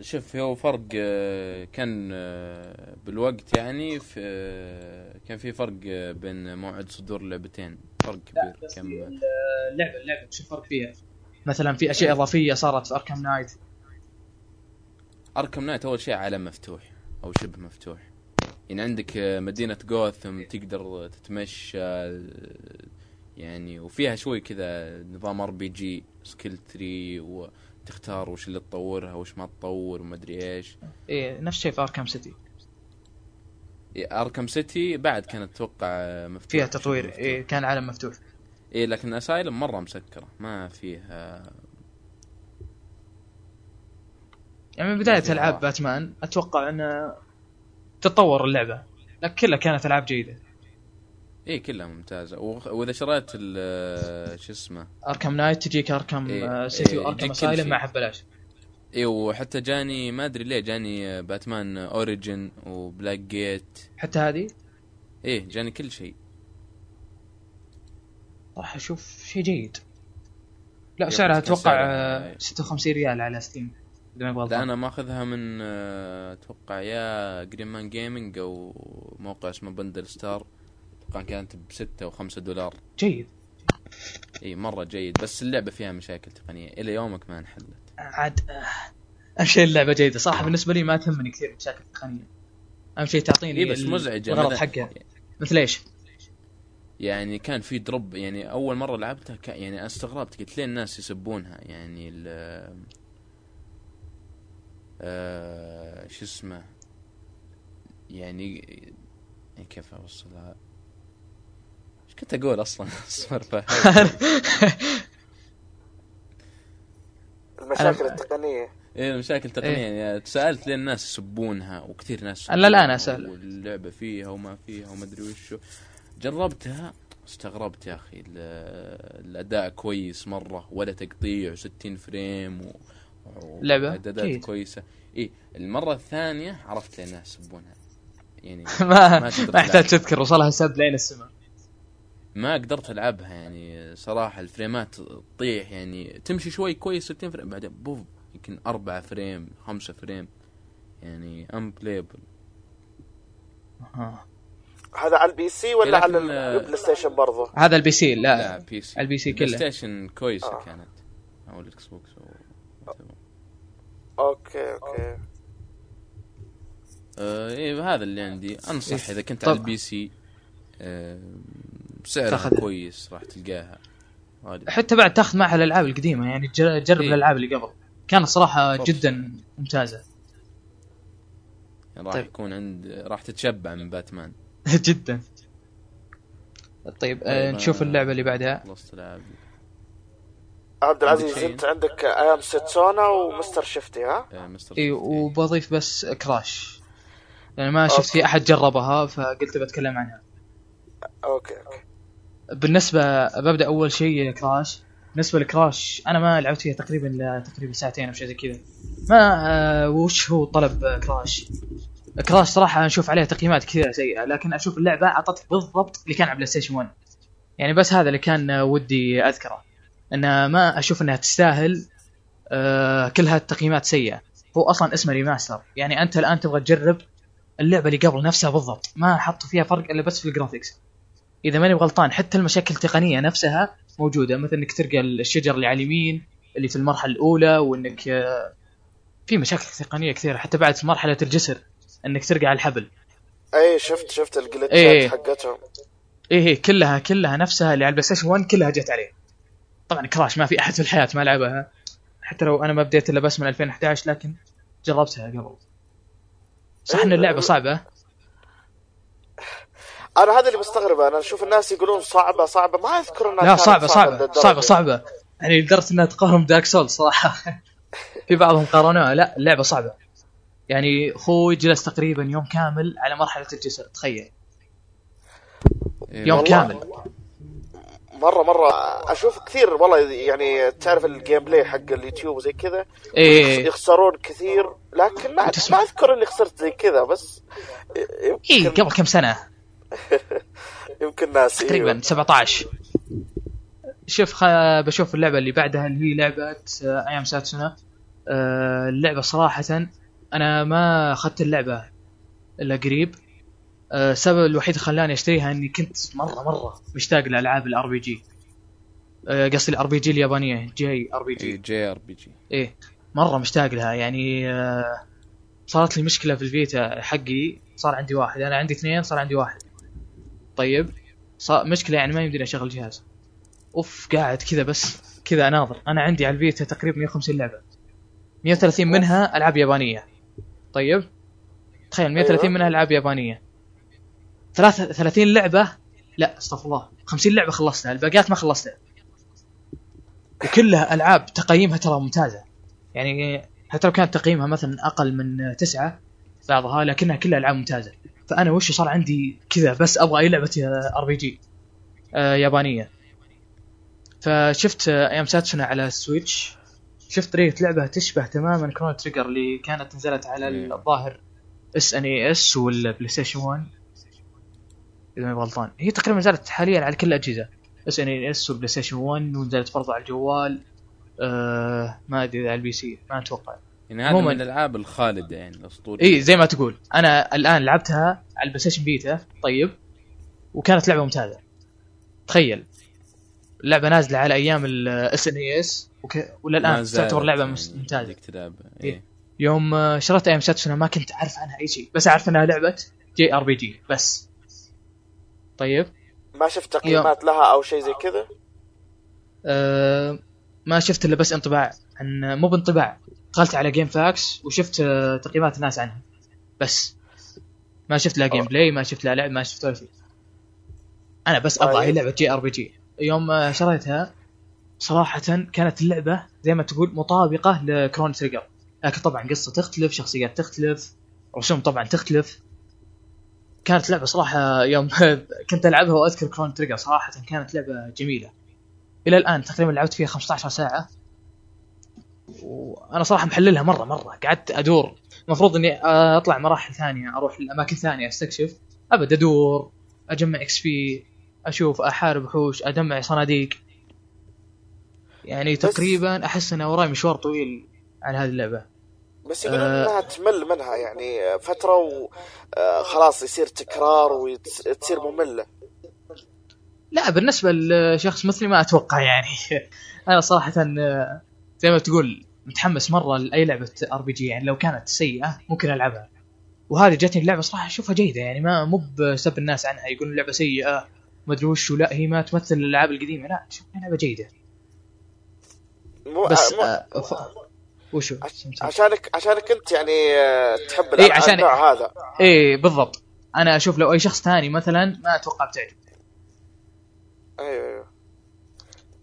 شوف هو فرق آه، كان بالوقت يعني في كان في فرق بين موعد صدور اللعبتين فرق كبير كم اللعبة اللعبة وش الفرق فيها؟ مثلا في أشياء إضافية صارت في اركام نايت اركم نايت أول شيء عالم مفتوح أو شبه مفتوح. يعني عندك آه، مدينة جوثم تقدر تتمشى آه، يعني وفيها شوي كذا نظام RPG skill tree وتختار وش اللي تطورها وش ما تطور وما أدري إيش. إيه نفس الشيء في اركام سيتي أركم سيتي بعد كانت أتوقع مفتوح. فيها تطوير. مفتوح. إيه كان عالم مفتوح. إيه لكن أسايلم مرة مسكرة. ما فيها يعني من بداية ألعاب. باتمان أتوقع أن تطور اللعبة. لكن كلها كانت ألعاب جيدة. إيه كلها ممتازة. وإذا شريت شو اسمه؟ اركام نايت تجيك اركام إيه، آه، سيتي إيه، واركام يجيك كل أسايلم. معها ببلاش إيه وحتى جاني ما أدري ليه جاني باتمان اوريجن وبلاك جيت. حتى هذه؟ إيه جاني كل شيء. راح أشوف شيء جيد. لا سعرها أتوقع سعرها- آه، 56 ريال على ستيم لا أنا ماخذها من آه، أتوقع يا جرين مان جيمنج أو موقع اسمه بندل ستار أتوقع كانت بستة أو خمسة دولار. جيد. اي مرة جيد بس اللعبة فيها مشاكل تقنية. إلى يومك ما انحلت. عاد آه، أهم شيء اللعبة جيدة. صراحة بالنسبة لي ما تهمني كثير المشاكل التقنيه أهم شيء تعطيني إيه بس ال- مزعجة الغرض مثلاً- حقها مثل إيش؟ يعني كان في دروب يعني أول مرة لعبتها ك... يعني استغربت قلت ليه الناس يسبونها؟ يعني ال آه... شو اسمه؟ يعني يعني كيف أوصلها؟ إيش كنت أقول أصلا؟ السالفه المشاكل أنا- التقنية. إيه المشاكل التقنية. يعني سالت ليه الناس يسبونها وكثير ناس لا، أنا أسأل. واللعبة فيها وما فيها وما أدري وشو جربتها؟ استغربت يا أخي. ال- الأداء كويس مرة ولا تقطيع و60 frame و... لعبة؟ اعدادات. كويسة. اي المرة الثانية عرفت ليه الناس يسبونها. يعني ما ما ما يحتاج. تذكر وصلها سب لين السماء. ما قدرت ألعبها يعني صراحة الفريمات تطيح يعني تمشي شوي كويس 60 frame بعدين بوف يمكن 4 frame 5 frame يعني unplayable آه. هذا على ال PC ولا على البلاي ستيشن برضه هذا ال PC لا. لا PC. ال PC بلاي كله. ستيشن كويسة آه. كانت أو الاكس بوكس أو... okay okay. آه إيه هذا اللي عندي. أنصح إيه. إذا كنت طب- على ال PC آه تاخذها. كويس راح تلقاها. غالبا حتى بعد تاخذ معها الألعاب القديمة يعني جر- جرب إيه. الألعاب اللي قبل. كانت صراحة فرصة. جدا ممتازة. يعني راح طيب. يكون عند راح تتشبع من باتمان. جدا. طيب آه طيب، نشوف آه، اللعبة اللي بعدها. خلصت العاب عبد العزيز؟ انت عندك أيام ستسونا ومستر شفتي ها؟ آه مستر اي. وبضيف بس كراش. يعني ما شفت في أحد جربها فقلت بتكلم عنها. okay okay. بالنسبة ببدأ أول شيء كراش بالنسبة لكراش أنا ما لعبت فيها تقريبا تقريبا ساعتين أو شيء زي كذا. ما آه وش هو طلب آه، كراش؟ كراش صراحة نشوف عليها تقييمات كثيرة سيئة لكن أشوف اللعبة اعطتك بالضبط اللي كان على بلاي ستيشن 1 يعني بس هذا اللي كان آه، ودي أذكره. ان ما أشوف إنها تستاهل آه كلها التقييمات سيئة. هو أصلا اسمه remaster يعني أنت الآن تبغى تجرب اللعبة اللي قبل نفسها بالضبط. ما حطوا فيها فرق إلا بس في ال graphics إذا ماني غلطان حتى المشاكل التقنية نفسها موجودة. مثل إنك تلقى الشجر اللي على اليمين اللي في المرحلة الأولى وإنك آه، في مشاكل تقنية كثيرة حتى بعد في مرحلة الجسر إنك ترقع على الحبل. اي شفت شفت ال glitchات إيه. حقتهم. إيه هي كلها كلها نفسها اللي على البلاي ستيشن 1 كلها جت عليه. طبعا كراش ما في أحد في الحياة ما لعبها. حتى لو أنا ما بديت إلا بس من 2011 لكن جربتها قبل. صح إن إيه، اللعبة صعبة؟ أنا هذا اللي مستغربه أنا أشوف الناس يقولون صعبة صعبة. ما أذكر إنها لا كانت صعبة صعبة. صعبة صعبة يعني لدرجة إنها تقارن دارك سول صراحة. في بعضهم قارنوها. لا اللعبة صعبة. يعني أخوي جلس تقريبا يوم كامل على مرحلة الجسر تخيل. إيه، يوم والله. كامل. مرة مرة. أشوف كثير والله يعني تعرف الجيم بلاي حق اليوتيوب وزي كذا؟ إيه يخسرون كثير. لكن ما. ما أذكر إني خسرت زي كذا بس يمكن قبل كم سنة؟ يمكن ناس تقريبا أيوة. 17 شوف خ... بشوف اللعبة اللي بعدها اللي هي لعبة أيام ساتسونا. آه، اللعبة صراحة أنا ما أخذت اللعبة إلا قريب. آه، السبب الوحيد اللي خلاني أشتريها إني كنت مرة مرة مشتاق لألعاب الار بي جي قصدي الار بي جي اليابانية جي ار بي جي جي ار بي جي إيه مرة مشتاق لها. يعني آه، صارت لي مشكلة في الفيتا حقي صار عندي واحد. أنا عندي اثنين صار عندي واحد. طيب صار مشكلة يعني ما يمديني أشغل الجهاز أوف قاعد كذا بس كذا أناظر. أنا عندي على الفيتا تقريبا 150 لعبة. 130 منها ألعاب يابانية. طيب تخيل 130 أيوة. منها ألعاب يابانية. 33 لعبة؟ لا أستغفر الله. 50 لعبة خلصتها الباقيات ما خلصتها. وكلها ألعاب تقييمها ترى ممتازة. يعني حتى لو كانت تقييمها مثلا أقل من تسعة بعضها لكنها كلها ألعاب ممتازة. فأنا وش صار عندي كذا بس أبغى أي لعبة RPG. يابانية. فشفت آه، أيام ساتسونا على السويتش. شفت طريقة لعبة تشبه تماما كرونو تريجر اللي كانت نزلت على إيه. الظاهر SNES والبلاي ستيشن 1 إذا ما غلطان. هي تقريبا نزلت حاليا على كل الأجهزة. SNES والبلاي ستيشن 1 ونزلت برضو على الجوال. آه ما أدري على ال PC ما أتوقع. يعني هذا. من الألعاب الخالدة يعني الأسطورية. اي زي ما تقول. أنا الآن لعبتها على البلاي ستيشن فيتا طيب وكانت لعبة ممتازة. تخيل. اللعبة نازلة على أيام ال SNES ولا ما الان زالت تعتبر لعبة يعني ممتازة. إيه. إيه. يوم آه، شريت أيام ساتسونا ما كنت أعرف عنها أي شيء بس أعرف إنها لعبة جي آر بي جي بس. طيب. ما شفت تقييمات لها أو شيء زي كذا؟ أه ما شفت إلا بس انطباع عن مو بانطباع. دخلت على جيم فاكس وشفت آه، تقييمات الناس عنها. بس. ما شفت لا game. play ما شفت لا لعب ما شفت ولا شيء. أنا بس أبغى طيب. هي لعبة JRPG يوم آه، شريتها صراحة كانت اللعبة زي ما تقول مطابقة لكرونو تريجر لكن طبعا قصة تختلف شخصيات تختلف رسوم طبعا تختلف. كانت لعبة صراحة يوم كنت ألعبها وأذكر كرونو تريجر صراحة كانت لعبة جميلة. إلى الآن تقريبا لعبت فيها 15 ساعة. وأنا صراحة محللها مرة مرة. قعدت ادور. المفروض اني اطلع مراحل ثانية أروح لاماكن ثانية استكشف. ابد ادور اجمع إكس بي أشوف احارب وحوش اجمع صناديق. يعني تقريبا احس ان وراي مشوار طويل على هذه اللعبة. بس يقولون آه. إنها تمل منها يعني فترة وخلاص يصير تكرار وتصير مملة. لا بالنسبة لشخص مثلي ما أتوقع يعني. أنا صراحة آه، زي ما تقول متحمس مرة لأي لعبة RPG يعني لو كانت سيئة ممكن ألعبها. وهذه جاتني اللعبة صراحة أشوفها جيدة يعني ما مو بسب الناس عنها يقولون اللعبة سيئة ما أدري وش لا هي ما تمثل الألعاب القديمة لا اشوفها لعبة جيدة. مو بس مو آه ف... وشو عشانك عشانك أنت يعني آه، تحب إيه، الألعاب- عشان- النوع هذا. إيه بالضبط. أنا أشوف لو أي شخص ثاني مثلا ما أتوقع بتعجب أيوه أيوه.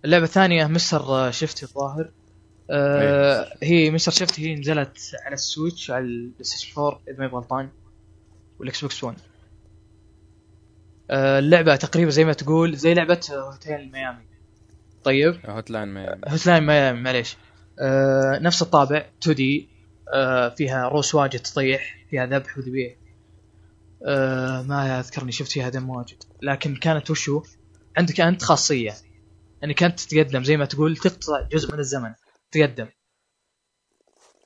اللعبة الثانية مستر شيفت الظاهر. آه هي مستر شيفت هي نزلت على السويتش على البلاي ستيشن 4 إذا ما غلطان والإكس بوكس 1 آه اللعبة تقريبا زي ما تقول زي لعبة هوتيل ميامي. طيب. هوتلاين ميامي. هوتلاين ميامي معليش. آه نفس الطابع 2D آه فيها روس واجد تطيح فيها ذبح وذبيح. آه ما اذكرني شفت فيها دم واجد. لكن كانت وشو؟ عندك أنت خاصية. انك انت تتقدم زي ما تقول تقطع جزء من الزمن. تقدم.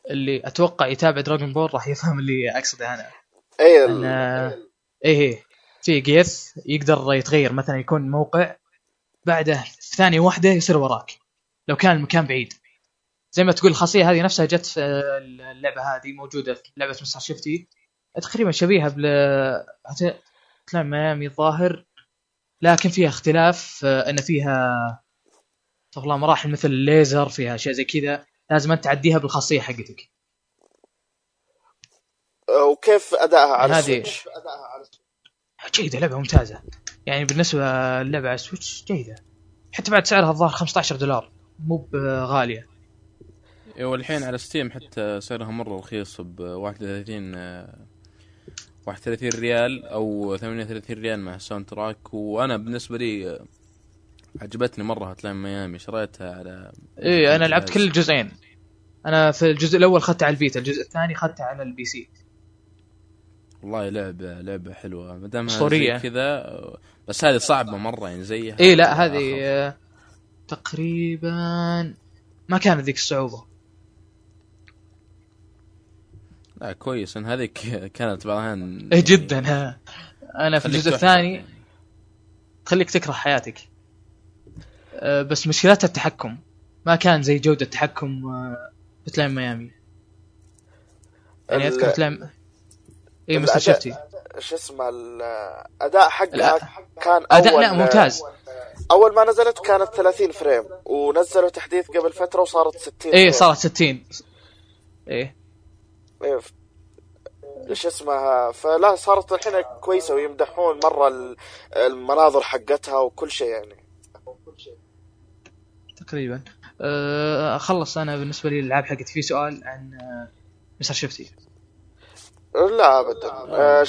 اللي أتوقع يتابع دراجون بول راح يفهم اللي أقصده أنا. اي ان إيه إيه. في جيث يقدر يتغير مثلا يكون موقع بعده في ثانية واحدة يصير وراك لو كان المكان بعيد. زي ما تقول الخاصية هذه نفسها جت في اللعبة هذه موجودة في لعبة مستر شيفتي. تقريبا شبيهة بالهوتلاين ميامي الظاهر لكن فيها اختلاف آه، إن فيها استغفر الله مراحل مثل الليزر فيها أشياء زي كذا لازم أنت تعديها بالخاصية حقتك. وكيف أدائها على هذه- السويتش؟ جيدة لعبة ممتازة. يعني بالنسبة للعبة على السويتش جيدة. حتى بعد سعرها الظاهر 15 دولار. مو بغاليه إيه، والحين على ستيم حتى سعرها مرة رخيص ب 31 آه، 31 ريال أو 38 ريال مع ال soundtrack وأنا بالنسبة لي عجبتني مرة هوتلاين ميامي شريتها على إيه أنا لعبت. كل الجزئين أنا في الجزء الأول أخذته على الفيتا الجزء الثاني أخذته على ال PC والله لعبة لعبة حلوة ما. زي كذا بس هذه صعبة مرة يعني زيها إيه لا. هذه آه، تقريبا ما كانت ذيك الصعوبة لا كويس إن هذيك كانت بعض الاحيان إيه جدا ها أنا في الجزء الثاني يعني. تخليك تكره حياتك بس مشكلتها التحكم. ما كان زي جودة تحكم آه، بتلاين ميامي. يعني أذكر بتلاين اي مستر شفتي؟ شو اسمه الاداء حقها. كان أداء لا ممتاز. أول ما نزلت كانت 30 فريم ونزلوا تحديث قبل فترة وصارت 60 إيه. صارت 60 إيه. إيه، شو اسمها فلا صارت الحين كويسة ويمدحون مرة ال- المناظر حقتها وكل شيء يعني. تقريبا. أه أخلص أنا بالنسبة لي الألعاب حقتي في سؤال عن آه، مستر شفتي لا ابدا. آه،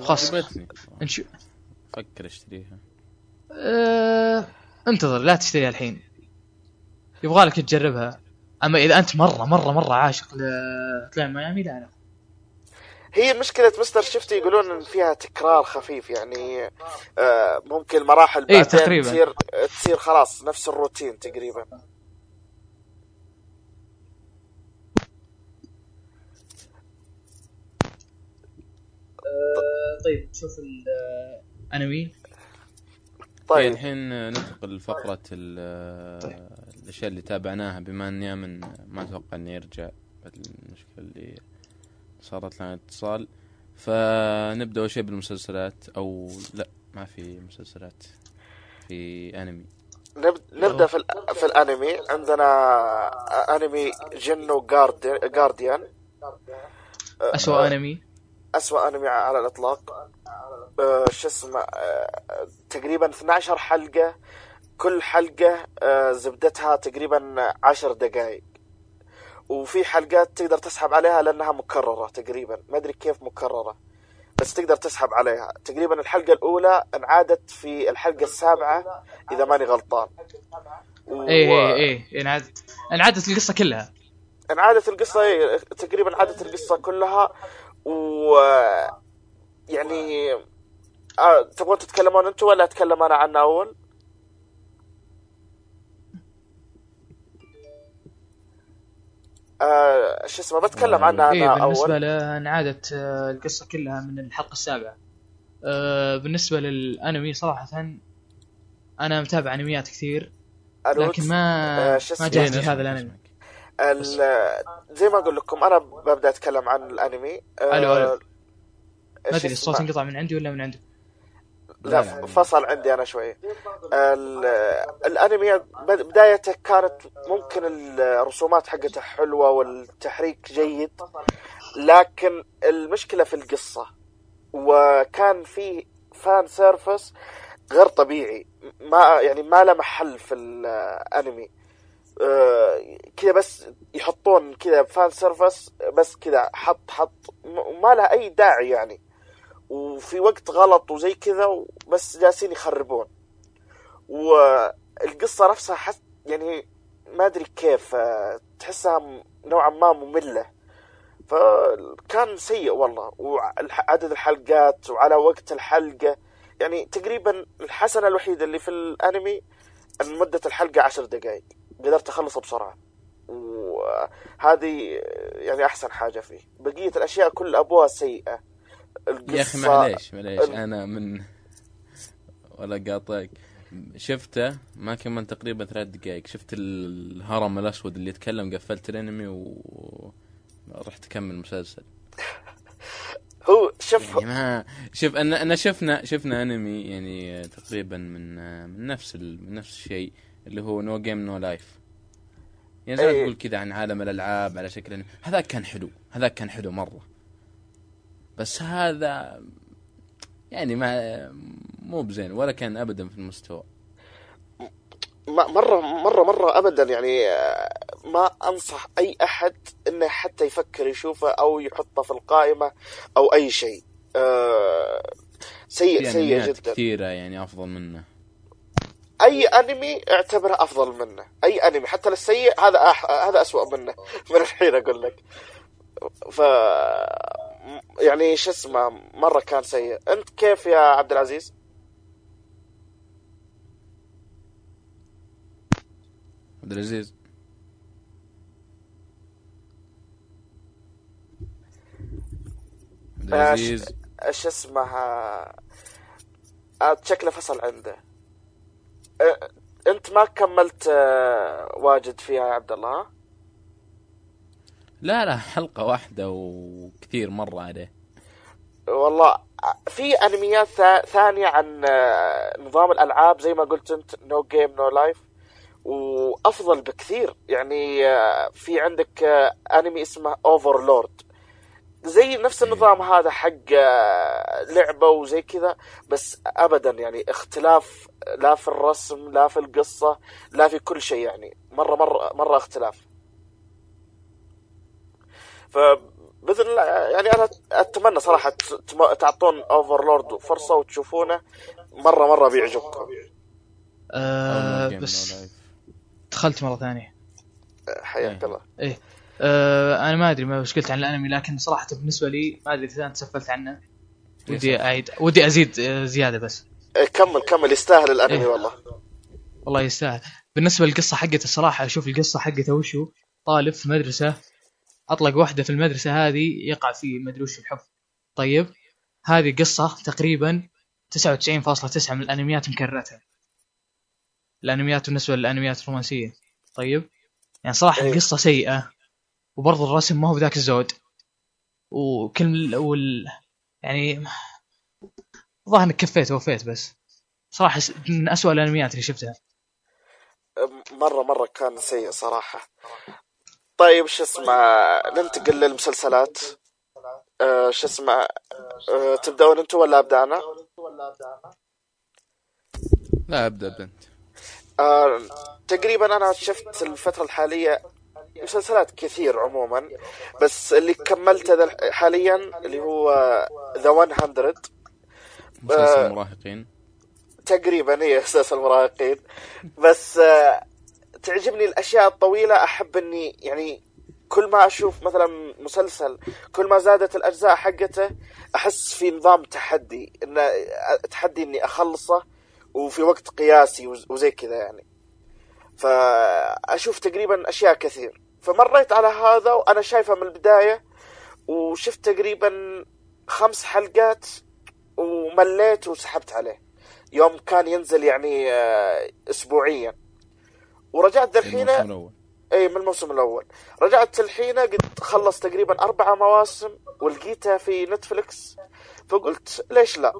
خلاص. انشو فكر اشتريها. أه انتظر لا تشتريها الحين. يبغى لك تجربها. أما إذا أنت مرة مرة مرة عاشق لتلاين ميامي لا لا. هي مشكلة مستر شفتي يقولون إن فيها تكرار خفيف يعني آه، ممكن المراحل إيه، بعدين تقريباً. تصير تصير خلاص نفس الروتين تقريبا. طيب شوف الانمي طيب. طيب الحين ننتقل لفقرة ال- الأشياء اللي تابعناها بما إني من ما أتوقع إني يرجع المشكلة اللي صارت لنا اتصال. فنبدأ أول شيء بالمسلسلات أو لا ما في مسلسلات في أنمي. نب- نبدأ في ال- في الأنمي. عندنا أنمي جنو جارديان. اسوء أنمي. أسوأ أنمي على الإطلاق. آه، شو اسمه آه، تقريبا 12 حلقة. كل حلقة آه، زبدتها تقريبا 10 دقائق وفي حلقات تقدر تسحب عليها لأنها مكررة تقريبا. ما أدري كيف مكررة بس تقدر تسحب عليها. تقريبا الحلقة الأولى انعادت في الحلقة السابعة إذا ماني غلطان. و... إيه إيه إيه انعادت انعادت القصة كلها. انعادت القصة إيه، تقريبا عادت القصة كلها. و يعني آه، تبغون تتكلمون أنتم ولا أتكلم أنا عنه أول؟ آه شو اسمه بتكلم عنه إيه أنا بالنسبة أول. له انعادت آه، القصة كلها من الحلقة السابعة. آه، بالنسبة للأنمي صراحة أنا متابع أنميات كثير لكن آه، ما شو ما لي هذا الأنمي. ال- زي ما أقول لكم أنا ببدأ أتكلم عن الأنمي. آه، ألو. شو ما أدري الصوت؟ انقطع من عندي ولا من عندك؟ لا. فصل عندي أنا شوي. ال- الأنمي بد- بدايته كانت ممكن الرسومات حقته حلوة والتحريك جيد لكن المشكلة في القصة. وكان في fan service غير طبيعي ما يعني ما له محل في الأنمي. آه، كذا بس يحطون كذا fan service بس كذا حط حط ما لها أي داعي يعني. وفي وقت غلط وزي كذا بس جالسين يخربون. والقصة نفسها حس يعني ما أدري كيف تحسها نوعا ما مملة. فكان سيء والله وعدد الحلقات وعلى وقت الحلقة. يعني تقريبا الحسنة الوحيدة اللي في الأنمي إن مدة الحلقة عشر دقائق قدرت اخلص بسرعة. وهذه يعني أحسن حاجة فيه. بقية الأشياء كل أبوها سيئة. يا أخي القصة- معليش معليش أنا من ولا قاطعك. شفته ما كمل تقريبا ثلاث دقائق. شفت الهرم الأسود اللي يتكلم قفلت الأنمي و رحت أكمل المسلسل. هو شوف يعني ما شوف أنا أنا شفنا شفنا أنمي يعني تقريبا من من نفس ال... من نفس الشيء اللي هو No Game No Life يعني زي ما إيه. تقول كذا عن عالم الألعاب على شكل. هذاك كان حلو هذاك كان حلو مرة. بس هذا يعني ما مو بزين ولا كان ابدا في المستوى. م- مرة مرة مرة أبدا يعني آه، ما أنصح أي أحد إنه حتى يفكر يشوفه أو يحطه في القائمة أو أي شيء. آه، سيء في سيء جدا. كثيرة يعني أفضل منه. أي أنمي اعتبره أفضل منه. أي أنمي حتى السيء هذا أح... هذا أسوأ منه. من الحين أقول لك. ف يعني شو اسمه مرة كان سيء أنت كيف يا عبد العزيز؟ عبد العزيز عبد آه، العزيز شو اسمه آه، شكله فصل عنده آه، أنت ما كملت آه، واجد فيها يا عبد الله ها؟ لا لا حلقة واحدة وكثير مرة عليه. والله في أنميات ثا- ثانية عن آه، نظام الألعاب زي ما قلت أنت No Game No Life وأفضل بكثير. يعني آه، في عندك آه، أنمي اسمه Overlord زي نفس النظام هذا حق لعبة وزي كذا بس ابدا يعني اختلاف لا في الرسم لا في القصة لا في كل شيء يعني. مرة مرة مرة اختلاف. فباذن الله يعني أنا أتمنى صراحة تعطون Overlord فرصة وتشوفونه مرة مرة بيعجبكم. آه بس. دخلت مرة ثانية. حياك إيه. الله. إيه. آه أنا ما أدري ما وش قلت عن الأنمي لكن صراحة بالنسبة لي ما أدري إذا أنت سفلت عنه. ودي أعيد ودي أزيد آه، زيادة بس. إيه، كمل كمل يستاهل الأنمي إيه. والله. والله يستاهل. بالنسبة للقصة حقته الصراحه أشوف القصة حقته وشو. طالب في مدرسة أطلق واحدة في المدرسة هذه يقع في مدري وش الحب طيب هذه قصة تقريبا 99.9 من الأنميات مكررتها. الأنميات بالنسبة للأنميات الرومانسية. طيب يعني صراحة إيه. القصة سيئة وبرضه الرسم ما هو ذاك الزود. وكل وال يعني ظاهر إنك كفيت ووفيت بس. صراحة من أسوأ الأنميات اللي شفتها. مرة مرة كان سيء صراحة. طيب شو اسمه ننتقل للمسلسلات آه شو اسمه آه تبدأون أنتم ولا أبدأ أنا؟ لا أبدأ أبدأ أنت آه تقريبا أنا شفت الفترة الحالية مسلسلات كثير عموما بس اللي كملته حاليا اللي هو ذا 100 مسلسل آه. المراهقين تقريبا هي أساس المراهقين بس آه، تعجبني الأشياء الطويلة أحب إني يعني كل ما أشوف مثلا مسلسل كل ما زادت الأجزاء حقته أحس في نظام تحدي إن تحدي إني أخلصه وفي وقت قياسي وز- وزي كذا يعني. فأشوف تقريبا أشياء كثير. فمريت على هذا وأنا شايفه من البداية وشفت تقريبا خمس حلقات ومليت وسحبت عليه. يوم كان ينزل يعني آه، اسبوعيا. ورجعت الحين الموسم الأول. اي من الموسم الأول. رجعت الحين قد خلص تقريبا أربع مواسم ولقيتها في نتفلكس فقلت ليش لا؟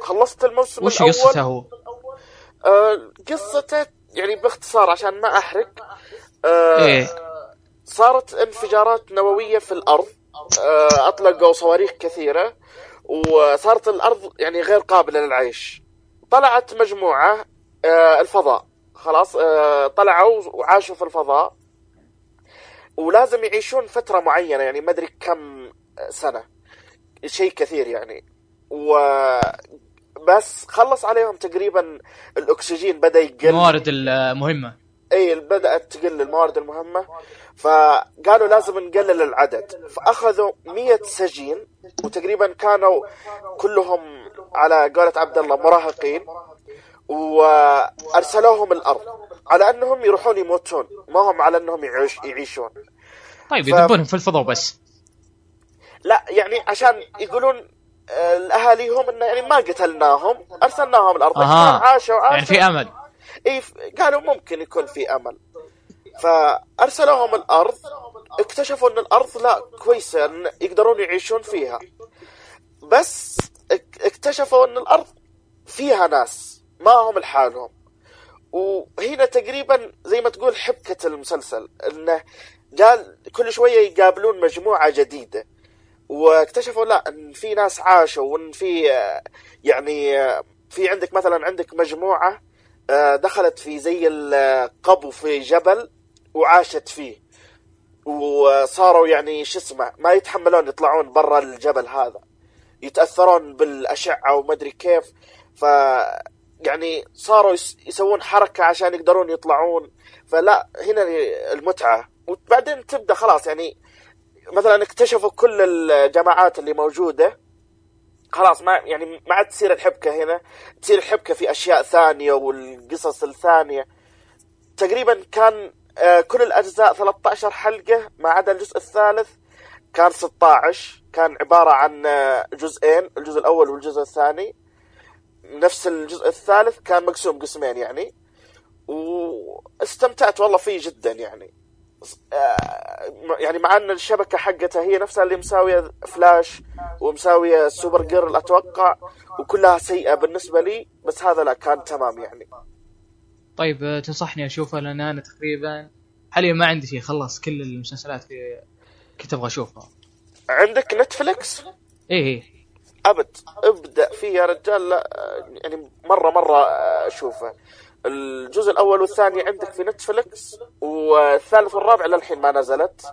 خلصت الموسم وش الأول. قصته هو؟ آه قصته يعني باختصار عشان ما أحرق. آه إيه. صارت انفجارات نووية في الأرض. آه، أطلقوا صواريخ كثيرة وصارت الأرض يعني غير قابلة للعيش. طلعت مجموعة آه، الفضاء. خلاص آه، طلعوا وعاشوا في الفضاء. ولازم يعيشون فترة معينة يعني ما أدري كم سنة. شيء كثير يعني. و بس خلص عليهم تقريبا الأكسجين بدأ يقل. الموارد المهمة. إي بدأت تقل الموارد المهمة. فقالوا لازم نقلل العدد. فأخذوا مية سجين وتقريبا كانوا كلهم على قولة عبد الله مراهقين. وأرسلوهم الأرض على أنهم يروحون يموتون ما هم على أنهم يعيش يعيشون. طيب ف- يذبونهم في الفضاء بس. لا يعني عشان يقولون آه، لأهاليهم أنه يعني ما قتلناهم أرسلناهم الأرض. أها. عشان عاشوا عاشوا يعني في أمل. إي قالوا ممكن يكون في أمل. فأرسلوهم الأرض اكتشفوا إن الأرض لا كويسة إن يقدرون يعيشون فيها. بس اك- اكتشفوا إن الأرض فيها ناس. ما هم لحالهم. وهنا تقريبا زي ما تقول حبكة المسلسل إنه قال كل شوية يقابلون مجموعة جديدة. واكتشفوا لا إن في ناس عاشوا وإن في يعني في عندك مثلا عندك مجموعة آه، دخلت في زي القبو في جبل وعاشت فيه. وصاروا يعني شو اسمه ما يتحملون يطلعون برا الجبل هذا. يتأثرون بالأشعة وما أدري كيف. ف يعني صاروا يس- يسوون حركة عشان يقدرون يطلعون. فلا هنا المتعة. وبعدين تبدأ خلاص يعني مثلا اكتشفوا كل الجماعات اللي موجودة. خلاص ما يعني ما عاد تصير الحبكة هنا. تصير الحبكة في أشياء ثانية والقصص الثانية. تقريبا كان آه، كل الأجزاء 13 حلقة ما عدا الجزء الثالث كان 16 كان عبارة عن آه، جزئين الجزء الأول والجزء الثاني. نفس الجزء الثالث كان مقسوم قسمين يعني. واستمتعت والله فيه جدا يعني. آه، يعني مع أن الشبكة حقتها هي نفسها اللي مساوية فلاش ومساوية Supergirl أتوقع وكلها سيئة بالنسبة لي بس هذا لا كان تمام يعني. طيب آه، تنصحني أشوفها لأن أنا تقريبا حاليا ما عندي شيء خلص كل المسلسلات كنت أبغى أشوفها. عندك Netflix؟ إيه إيه. أبد ابدأ فيه يا رجال. لا يعني مرة مرة اشوفه الجزء الأول والثاني عندك في نتفليكس والثالث والرابع للحين ما نزلت.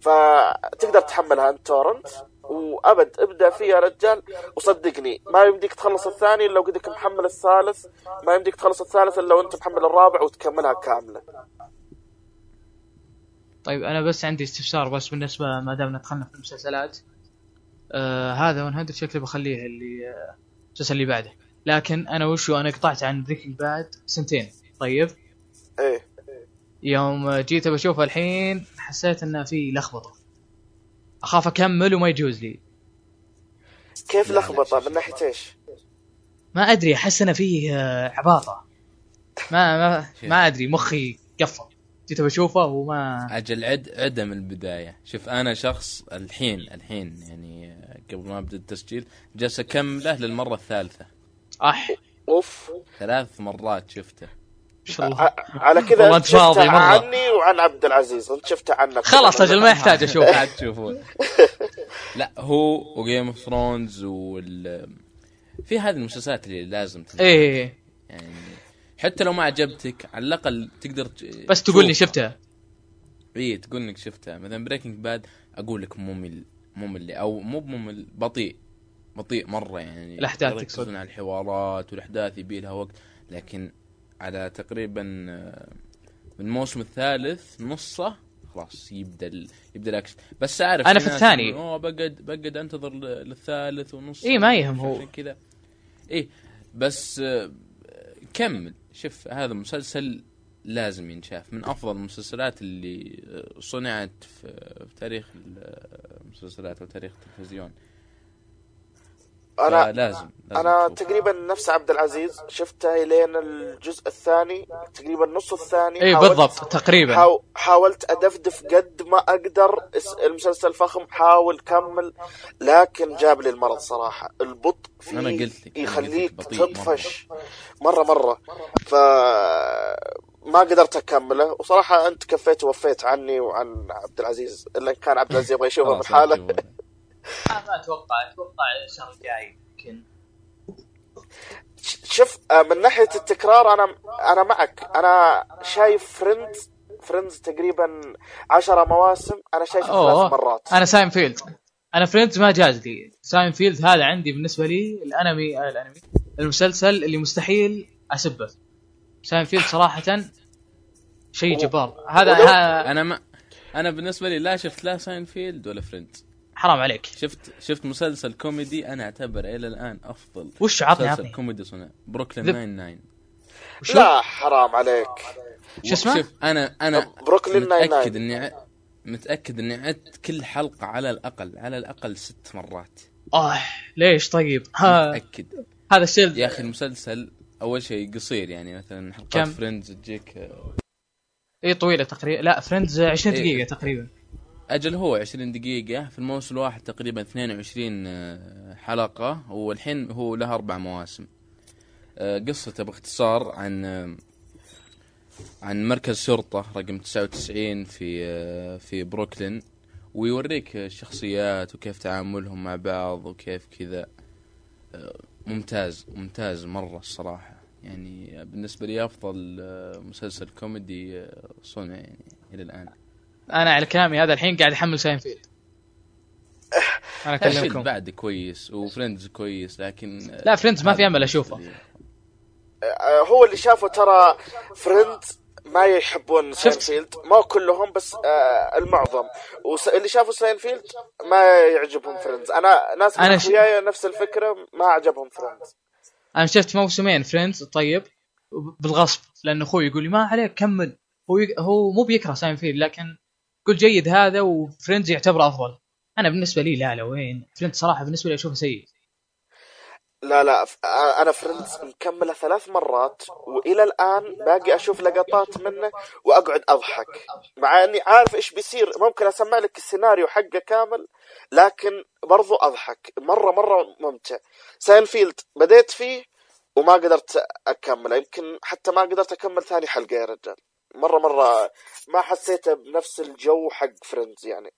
فتقدر تحملها أنت تورنت وأبد ابدأ فيه يا رجال. وصدقني ما يمديك تخلص الثاني إلا وقدك محمل الثالث. ما يمديك تخلص الثالث إلا وأنت محمل الرابع وتكملها كاملة. طيب أنا بس عندي استفسار بس بالنسبة ما دام دخلنا في المسلسلات. آه هذا 100 شكلي بخليه اللي آه، المسلسل اللي بعده. لكن أنا وشو أنا قطعت عن Breaking Bad سنتين. طيب؟ إيه. يوم جيت بشوفه الحين حسيت إنه في لخبطة. أخاف أكمل وما يجوز لي. كيف لخبطة؟ من ناحية إيش؟ ما أدري أحس إنه فيه آه، عباطة. ما ما ما أدري مخي قفل. جيت بشوفه وما أجل عد عدم البداية. شوف أنا شخص الحين الحين يعني قبل ما أبدأ التسجيل جالس أكمله للمرة الثالثة. أح. أوف. ثلاث مرات شفته. الله. على كذا والله أنت فاضي شفتها مرة. عني وعن عبد العزيز. أنت شفتها عنك. خلاص أجل ما يحتاج أشوف قاعد تشوفون. لا هو و Game of Thrones وال في هذه المسلسلات اللي لازم تنشاف. إيه. حتى لو ما عجبتك على الأقل تقدر ت- بس تقول لي. شفتها. إي تقول انك شفتها. مثلا Breaking Bad أقول لك ممل ممل أو مو بممل بطيء. بطيء مرة يعني. يركزون تقصد. على الحوارات والأحداث يبي لها وقت. لكن على تقريبا آه، من الموسم الثالث نصه خلاص يبدأ ال... يبدأ الأكشن. بس أعرف أنا في الثاني. أوه بقعد بقعد أنتظر للثالث ونص. إيه، ما يهم هو. كذا. إيه بس آه، كمل. شوف هذا مسلسل لازم ينشاف. من أفضل المسلسلات اللي آه، صنعت في, في تاريخ المسلسلات أو تاريخ التلفزيون. أنا لازم, لازم أنا. تقريبا نفس عبد العزيز شفته لين الجزء الثاني تقريبا نص الثاني. اي حاولت- بالضبط تقريبا. حاو... حاولت أدفدف قد ما أقدر المسلسل فخم حاول كمل لكن جاب لي المرض صراحة. البطء فيه أنا قلت لك- أنا قلت يخليك تطفش. مرة مرة. ف ما قدرت أكمله. وصراحة أنت كفيت ووفيت عني وعن عبد العزيز إلا إن كان عبد العزيز يبغى يشوفه من خلاص، حاله ما أتوقع أتوقع الشهر الجاي يمكن شوف آه، من ناحية التكرار أنا أنا معك. أنا شايف Friends Friends تقريبا عشرة مواسم. أنا شايفه. ثلاث مرات. أنا Sein feld أنا Friends ما جاز لي. سايم فيلد هذا عندي بالنسبة لي الأنمي آه، الأنمي المسلسل اللي مستحيل أسبه. سايم فيلد صراحة شيء جبار. هذا أنا ما أنا بالنسبة لي لا شفت لا ساينفيلد ولا Friends حرام عليك. شفت شفت مسلسل كوميدي أنا اعتبره إلى الآن أفضل. وش عطني مسلسل عطني. كوميدي صنع بروكلين ذب. Nine Nine. شو لا حرام عليك. شو اسمه؟ شوف أنا أنا Brooklyn Nine متأكد Nine إني ع- متأكد إني عدت كل حلقة على الأقل على الأقل ست مرات. آه ليش؟ طيب. ها. متأكد. هذا الشيء يا أخي المسلسل أول شيء قصير يعني مثلا كم؟ حلقات Friends تجيك اي طويلة تقريبا. لا Friends 20 إيه. دقيقة تقريبا. أجل هو 20 دقيقة في الموسم الواحد تقريبا 22 آه، حلقة والحين هو له أربع مواسم. آه، قصته باختصار عن آه، عن مركز شرطة رقم 99 في في بروكلين ويوريك الشخصيات وكيف تعاملهم مع بعض وكيف كذا ممتاز ممتاز مرة الصراحة يعني بالنسبة لي أفضل آه، مسلسل كوميدي صنع يعني إلى الآن. أنا على كلامي هذا الحين قاعد أحمل ساين فيلد. أنا أكلمكم. بعد كويس و Friends كويس لكن لا Friends ما في أمل أشوفه. آه، هو اللي شافه ترى Friends ما يحبون ساينفيلد ما كلهم بس آه المعظم. واللي شافوا ساينفيلد ما يعجبهم Friends أنا ناس أنا من ش- نفس الفكرة ما عجبهم Friends أنا شفت موسمين Friends طيب بالغصب لأن أخوي يقول لي ما عليك كمل. هو يق... هو مو بيكره ساين فيلد لكن يقول جيد هذا و Friends يعتبره أفضل. أنا بالنسبة لي لا لا وين؟ Friends صراحة بالنسبة لي أشوفه سيء. لا لا أنا Friends مكمله ثلاث مرات وإلى الآن باقي أشوف لقطات منه وأقعد أضحك. مع إني عارف إيش بيصير ممكن أسمع لك السيناريو حقه كامل لكن برضو أضحك. مرة مرة ممتع. ساينفيلد بديت فيه وما قدرت أكمله. يمكن حتى ما قدرت أكمل ثاني حلقة يا رجال. مرة مرة ما حسيته بنفس الجو حق Friends يعني.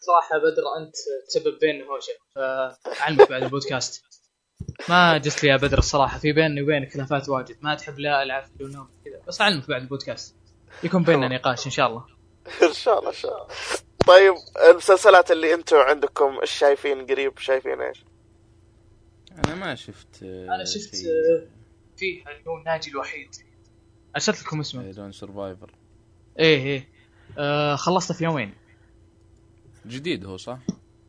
صراحة بدر أنت تسبب بين هوشة. فأعلمك بعد البودكاست. ما جت لي يا بدر الصراحة في بيني وبينك خلافات واجد. ما تحب لا ألعب في النوم كذا بس أعلمك بعد البودكاست. يكون بيننا نقاش إن شاء الله. إن شاء الله إن شاء الله. طيب المسلسلات اللي أنتم عندكم إيش شايفين قريب شايفين إيش؟ أنا ما شفت أنا شفت آه، فيه اللي هو ناجي الوحيد. أرسلت لكم اسمه. دون سرفايفر. إيه إيه. آه خلصته في يومين. جديد هو صح؟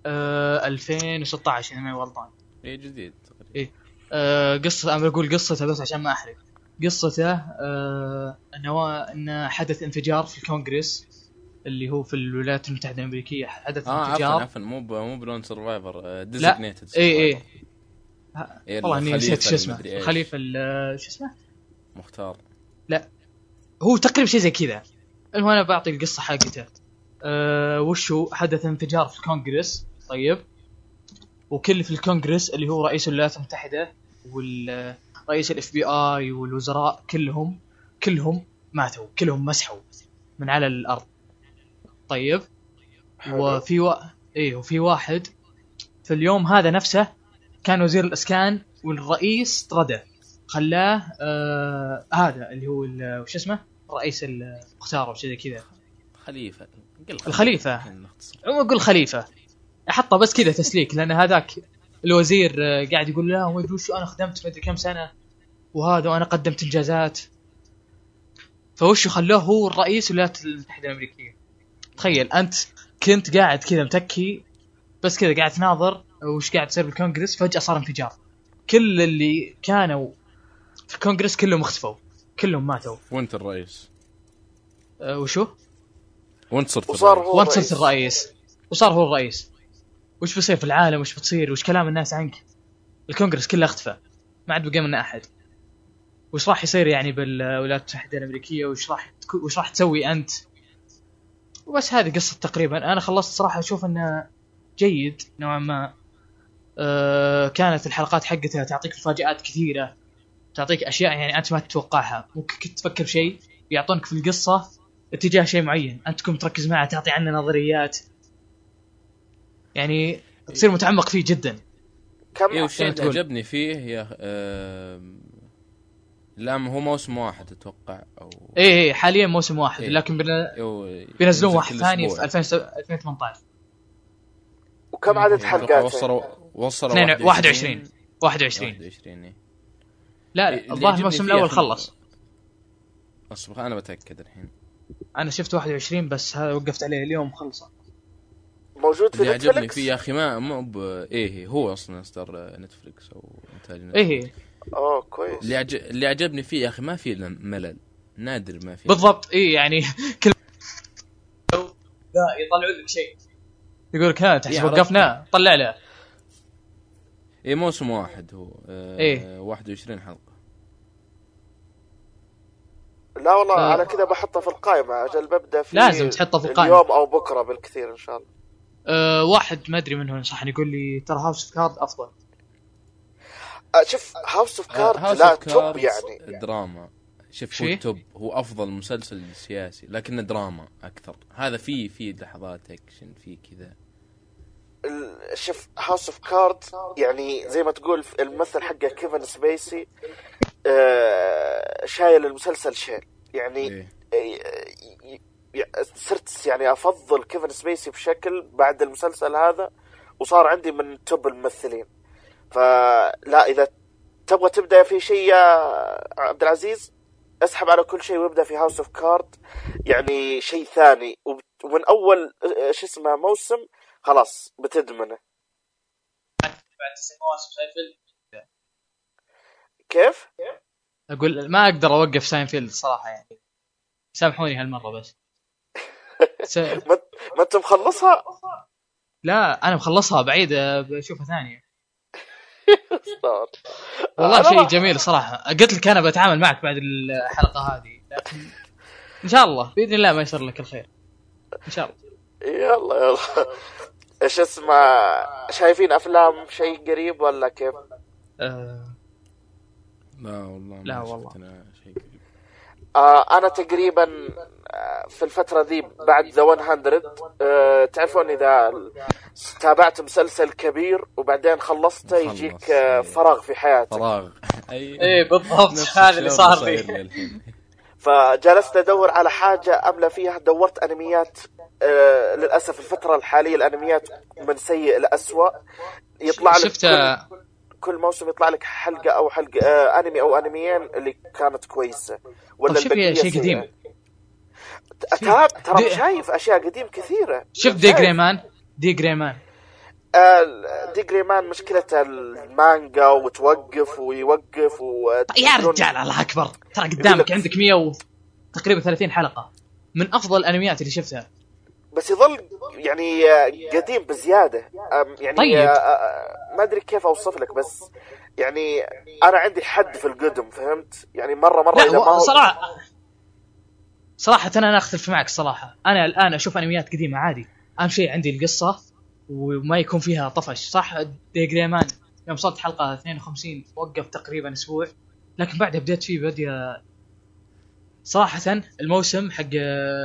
آه 2016 إذا ماني غلطان. اي جديد تقريبا. إيه. آه قصة أنا بقول قصته بس عشان ما أحرق. قصته آه انه انه حدث انفجار في الكونغرس اللي هو في الولايات المتحدة الأمريكية. حدث آه عفوا انفجار. عفوا. مو ب- مو بلون survivor designated اي اي والله إني نسيت شو اسمه. المدري إيش. الخليفة ال- شو اسمه؟ مختار. هو تقريبا شيء زي كذا. المهم أنا بعطي القصة حقته أه وش هو؟ حدث انفجار في الكونغرس. طيب. وكل في الكونغرس اللي هو رئيس الولايات المتحدة والرئيس ال FBI والوزراء كلهم كلهم ماتوا. كلهم مسحوا من على الأرض. طيب. وفي و... إيه وفي واحد في اليوم هذا نفسه كان وزير الأسكان والرئيس طرده خلاه آه هذا اللي هو وش اسمه؟ رئيس المختار أو شيء كذا. خليفة. نختصر. عموما أقول خليفة. أحطه بس كذا تسليك لأن هذاك الوزير آه، قاعد يقول لا ما أدري شو أنا خدمت مدري كم سنة وهذا وأنا قدمت إنجازات. فوش خلوه هو الرئيس الولايات المتحدة الأمريكية. تخيل أنت كنت قاعد كذا متكي بس كذا قاعد تناظر وش قاعد يصير بالكونغرس فجأة صار انفجار. كل اللي كانوا في الكونغرس كلهم اختفوا. كلهم ماتوا. وانت الرئيس. أه وشو؟ وانت صرت وصار الرئيس. هو وانت الرئيس. صرت الرئيس. وصار هو الرئيس. وش بيصير في العالم؟ وش بتصير؟ وش كلام الناس عنك؟ الكونغرس كله اختفى. ما عاد بقى منه أحد. وش راح يصير يعني بالولايات المتحدة الأمريكية؟ وش راح تكو- وش راح تسوي أنت؟ وبس هذه قصة تقريبا. أنا خلصت صراحة أشوف إنه جيد نوعا ما. أه كانت الحلقات حقتها تعطيك مفاجآت كثيرة. تعطيك أشياء يعني أنت ما تتوقعها ممكن كنت تفكر شيء يعطونك في القصة اتجاه شيء معين أنت تكون مركز معه تعطي عنه نظريات يعني تصير متعمق فيه جدا كم والشيء يعني اللي. عجبني فيه يا آم، لا هو موسم واحد أتوقع أو إيه إيه حاليا موسم واحد إيه. لكن بن- أو- بينزلون ينزل واحد ثاني. في 2000 2018 وكم عدد أتوقع حلقات وصلوا وصلوا اثنين- 21 21 21 إيه. لا الظاهر الموسم الأول خلص. أصبر أنا بتأكد الحين. أنا شفت 21 بس هذا وقفت عليه اليوم خلصه موجود في اللي عجبني نتفلكس فيه يا أخي ما مو ب... إيه هو أصلا اصدار نتفلكس أو إنتاج نتفلكس إيه أوه كويس. اللي عج... اللي عجبني فيه يا أخي ما في ملل. نادر ما في. بالضبط إيه يعني كل لا يطلعوا لك شيء. يقول لك ها تحس إيه، عرفت. وقفنا طلع له. إيه موسم واحد هو. آه إيه. 21 حلقة. لا والله آه. على كذا بحطه في القائمة أجل ببدأ في لازم تحطه في القائمة. اليوم أو بكرة بالكثير إن شاء الله. أه واحد ما أدري من هو ينصحني يقول لي ترى House of Cards أفضل. آه، شوف House of Cards لا top يعني. دراما. شوف؟ هو top. هو أفضل مسلسل سياسي لكنه دراما أكثر. هذا فيه فيه لحظات اكشن فيه كذا. شوف House of Cards يعني زي ما تقول الممثل حقه كيفن سبيسي. شايل المسلسل شيل. يعني إيه. ي- صرت يعني أفضل كيفن سبيسي بشكل بعد المسلسل هذا وصار عندي من top الممثلين. فلا إذا تبغى تبدأ في شيء يا عبد العزيز اسحب على كل شيء وابدأ في House of Cards يعني شيء ثاني ومن أول آه، شو اسمه موسم خلاص بتدمنه. بعد تسع مواسم ساينفيلد كيف؟ أقول ما أقدر أوقف ساينفيلد صراحة يعني سامحوني هالمرة بس س... ما ما أنت مخلصها؟ لا أنا مخلصها بعيد أه، بشوفها ثانية. والله شيء جميل صراحة قلت لك أنا بتعامل معك بعد الحلقة هذه لكن إن شاء الله بإذن الله ما يصير لك الخير إن شاء الله يلا يلا إيش اسمه شايفين أفلام شيء قريب ولا كيف؟ أه... لا والله ما لا شفت والله. أنا شيء آه أنا تقريبا آه، في الفترة ذي بعد ذا 100 آه تعرفون إذا تابعت مسلسل كبير وبعدين خلصته خلص، يجيك آه، إيه. فراغ في حياتك. فراغ. أي إيه بالضبط. هذا اللي صار لي. فجلست أدور على حاجة املى فيها. دورت أنميات آه للأسف الفترة الحالية الأنميات من سيء لأسوأ. يطلع لك شفت كل, كل موسم يطلع لك حلقة أو حلقة آه أنمي أو أنميين اللي كانت كويسة. ولا شوف البقية شيء. قديم. ترى ترى دي- شايف أشياء قديم كثيرة. شفت دي. جريمان. دي جريمان. آه، دي جريمان مشكلته المانجا وتوقف ويوقف و يا رجال الله أكبر. ترى قدامك عندك 100 و... تقريبا 30 حلقة. من أفضل الأنميات اللي شفتها. بس يظل يعني قديم بزيادة. يعني طيب. ما أدري كيف أوصف لك بس يعني أنا عندي حد في القدم فهمت؟ يعني مرة مرة لا ما صراحة صراحة أنا أختلف معك الصراحه أنا الآن أشوف أنميات قديمة عادي. أهم شيء عندي القصة وما يكون فيها طفش صح؟ دي جريمان يوم وصلت حلقة 52 وقف تقريبا أسبوع. لكن بعدها بديت فيه بدي صراحة الموسم حق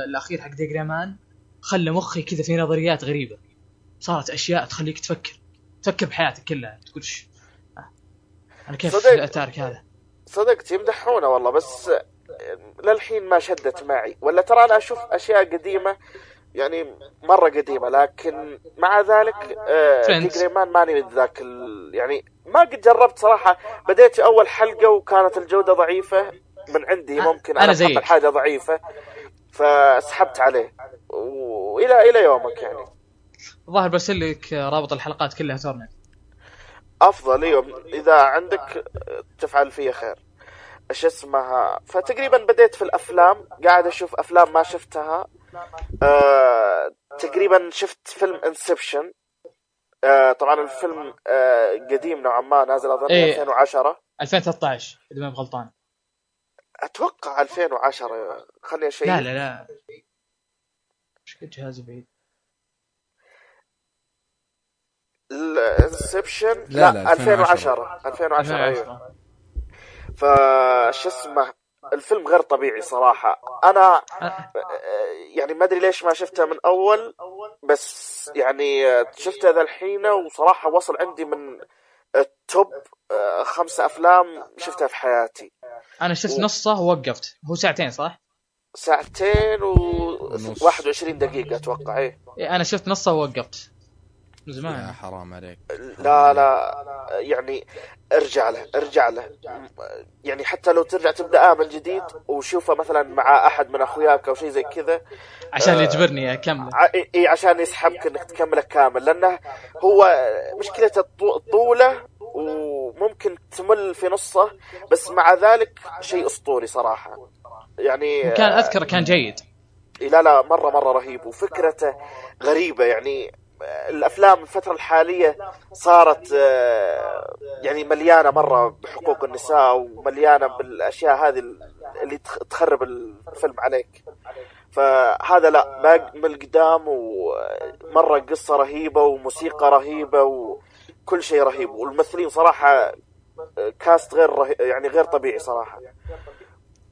الأخير حق دي جريمان خلى مخي كذا في نظريات غريبة. صارت أشياء تخليك تفكر. تفكر بحياتك كلها. تقول. آه، أنا كيف صدق. اتارك هذا؟ صدقت يمدحونه والله بس للحين ما شدت معي. ولا ترى أنا أشوف أشياء قديمة يعني مرة قديمة لكن مع ذلك آه. تقريبا ماني ذاك ال- يعني ما قد جربت صراحة. بديت أول حلقة وكانت الجودة ضعيفة. من عندي ممكن أنا أنا زيك. أتقبل حاجة ضعيفة. فسحبت عليه. والى إلى يومك يعني. الظاهر برسل لك رابط الحلقات كلها torrent. أفضل إيوه. إذا عندك تفعل فيها خير. إيش اسمها؟ فتقريبا بديت في الأفلام. قاعد أشوف أفلام ما شفتها. آه تقريبا شفت فيلم Inception آه طبعا الفيلم آه قديم نوعا ما نازل أظن إيه. 2010 2013 إذا ما بغلطان أتوقع 2010 خليني اشيك لا لا لا. إيش قد جهازي بعيد؟ الانسبشن؟ لا، لا, لا، 2010 2010 أيوه. 2010 فش اسمه الفيلم غير طبيعي صراحة. أنا أه، يعني ما أدري ليش ما شفته من أول بس يعني شفته ذا الحين وصراحة وصل عندي من التوب آه، خمسة أفلام شفتها في حياتي. أنا شفت نصه ووقفت. هو ساعتين صح؟ ساعتين و ونص. 21 دقيقة أتوقع. إيه. إيه، أنا شفت نصه ووقفت. من يا زمان حرام عليك. لا لا. يعني ارجع له ارجع له. يعني حتى لو ترجع تبدأ من جديد وشوفه مثلا مع أحد من أخوياك أو شيء زي كذا عشان يجبرني اكمل إي عشان يسحبك إنك تكمله كامل. لأنه هو مشكلة الطو- الطولة وممكن تمل في نصه بس مع ذلك شيء أسطوري صراحة. يعني كان اذكر كان جيد. لا لا مرة مرة رهيب وفكرته غريبة. يعني الأفلام الفترة الحالية صارت آه، يعني مليانة مرة بحقوق النساء ومليانة بالأشياء هذه اللي تخ- تخرب الفيلم عليك. فهذا لا باق من القدام ومرة قصة رهيبة وموسيقى رهيبة وكل شيء رهيب. والممثلين صراحة آه، cast غير رهي... يعني غير طبيعي صراحة.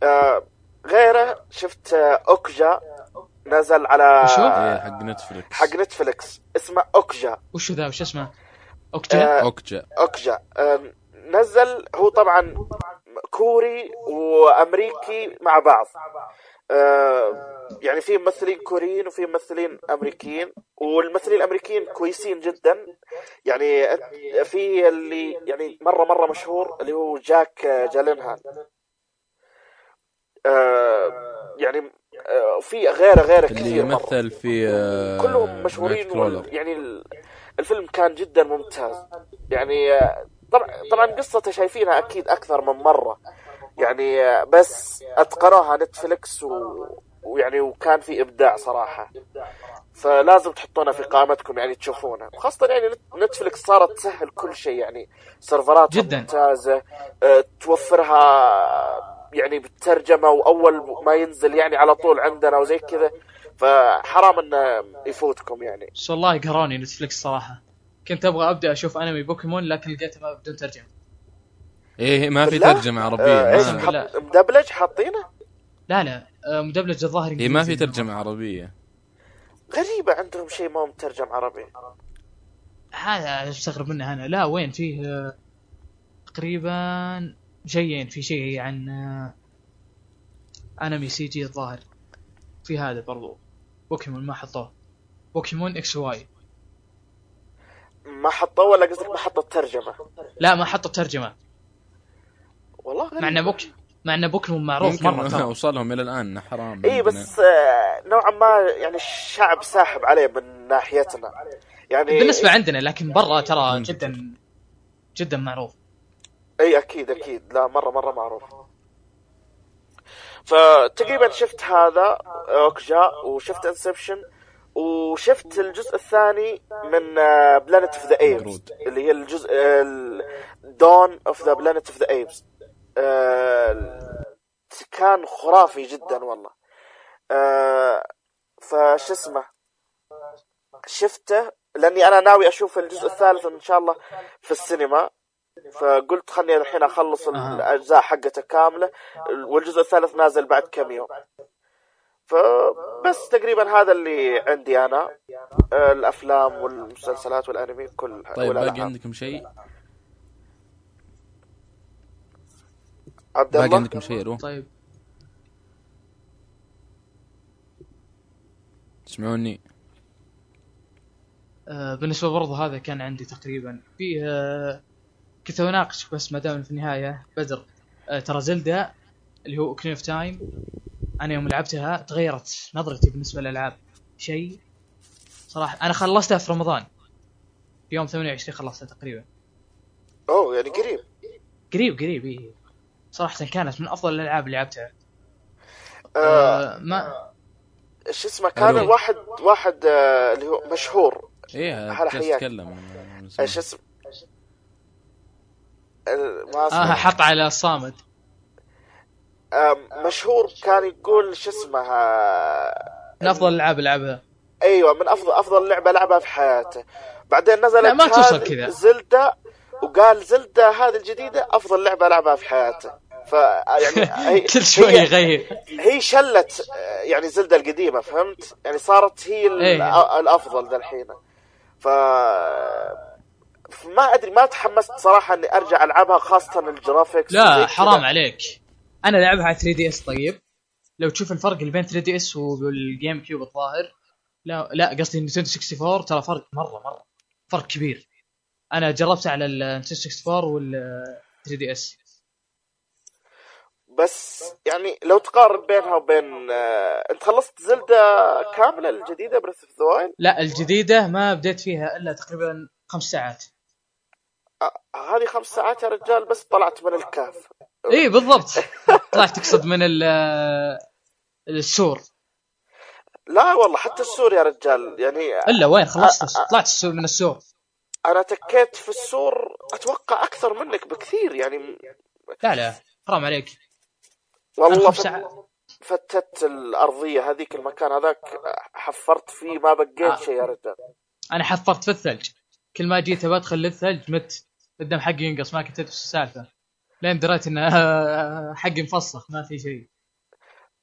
آه، غيره شفت آه، أوكجا. نزل على وشو؟ إيه حق نتفلكس حق نتفلكس اسمه أوكجا. وش ذا؟ وش اسمه؟ أوكجا آه، أوكجا. أوكجا. آه، نزل هو طبعا كوري وأمريكي مع بعض. آه، يعني في ممثلين كوريين وفي ممثلين أمريكيين والممثلين الأمريكيين كويسين جدا يعني في اللي يعني مرة مرة مشهور اللي هو جاك جالنهال آه، يعني آه، في غيره غيره اللي كثير مرة. يمثل في آه، كلهم مشهورين. يعني ال- الفيلم كان جدا ممتاز يعني آه، طبعا طبعا قصته شايفينها أكيد أكثر من مرة يعني بس اتقنوها نتفلكس و... ويعني وكان في إبداع صراحة. فلازم تحطونه في قائمتكم يعني تشوفونه. وخاصه يعني نت- نتفلكس صارت تسهل كل شيء يعني. سيرفراتها جداً. ممتازة آه، توفرها يعني بالترجمة وأول ما ينزل يعني على طول عندنا وزي كذا. فحرام إنه يفوتكم يعني. بس والله قهروني نتفلكس صراحة. كنت أبغى أبدأ أشوف أنمي بوكيمون لكن لقيته ما بدون ترجمة. إيه ما في بالله؟ ترجمة آه، عربية إيش حط- مدبلج حاطينه؟ لا لا. آه، مدبلج الظاهر هي ما في. ترجمة عربية. غريبة عندهم شيء ما هو مترجم عربي. هذا استغرب منه أنا. لا وين؟ فيه آه، تقريبا شيئين في شيء عن آه، أنمي CG الظاهر. في هذا برضو. بوكيمون ما حطوه. بوكيمون XY. ما حطوه ولا قصدك ما حطوا الترجمة؟ لا ما حطوا ترجمه والله غريب. مع انه بوك مع انه بوكيمون معروف مرة ترى. وصلهم إلى الآن حرام. اي. بس آه، نوعا ما يعني الشعب ساحب عليه من ناحيتنا. يعني بالنسبة عندنا لكن برا ترى. جدا جدا معروف. إي أكيد أكيد. لا مرة مرة معروف. فتقريبا شفت هذا أوكجا وشفت Inception وشفت الجزء الثاني من Planet of the Apes. اللي هي الجزء Dawn of the Planet of the Apes كان خرافي جدا والله آه، فش اسمه شفته لأني أنا ناوي أشوف الجزء الثالث إن شاء الله في السينما فقلت خلني الحين أخلص. الأجزاء حقته كاملة والجزء الثالث نازل بعد كم يوم فبس تقريبا هذا اللي عندي أنا آه، الأفلام والمسلسلات والأنمي كل طيب باقي. عندكم شيء؟ عبد باقي الله؟ عندكم شيء رو؟ طيب. تسمعوني؟ آه بالنسبة برضه هذا كان عندي تقريبا. في آه كنت اناقش بس ما دام في النهاية. بدر آه ترى زلدا اللي هو Ocarina of Time أنا يوم لعبتها تغيرت نظرتي بالنسبة للألعاب. شيء صراحة أنا خلصتها في رمضان. في يوم 28 خلصتها تقريبا. أوه يعني قريب. قريب قريب إيه. صراحة كانت من أفضل الألعاب اللي لعبتها. آه آه ما شو اسمه كان. واحد واحد آه اللي هو مشهور. إيه آه، شو اسمه ما آه حط على الصامد آه مشهور كان يقول شو اسمه آه، من أفضل الألعاب اللي لعبها. أيوه من افضل أفضل لعبة لعبها في حياته. بعدين نزلت لا، ما توصل كذا. زلدا وقال زلدا هذه الجديدة أفضل لعبة لعبها في حياته ف يعني هي كل شوي يغير. هي شلت يعني Zelda القديمة فهمت؟ يعني صارت هي إيه. الأفضل ذا الحين. ف ما أدري ما تحمست صراحة إني أرجع ألعبها خاصة ال graphics لا حرام. عليك. أنا لعبها على 3DS طيب. لو تشوف الفرق اللي بين 3DS وال GameCube الظاهر لا لا قصدي Nintendo 64 ترى فرق مرة مرة. فرق كبير. أنا جربتها على ال Nintendo 64 وال 3DS بس يعني لو تقارن بينها وبين آه، أنت خلصت Zelda كاملة الجديدة Breath of the Wild لا الجديدة ما بديت فيها إلا تقريبا خمس ساعات. هذه خمس ساعات يا رجال بس طلعت من الكهف. إي بالضبط. طلعت تقصد من ال- السور. لا والله حتى السور يا رجال يعني إلا وين خلصت؟ طلعت السور من السور. أنا تكيت في السور أتوقع أكثر منك بكثير يعني لا لا حرام عليك. والله فت- فتت الأرضية هذيك المكان هذاك حفرت فيه ما بقيت آه. شيء يا رجال. أنا حفرت في الثلج. كل ما جيت بدخل للثلج مت. الدم حقي ينقص ما كنت أدري السالفة. لين دريت انه حقي مفسخ ما في شيء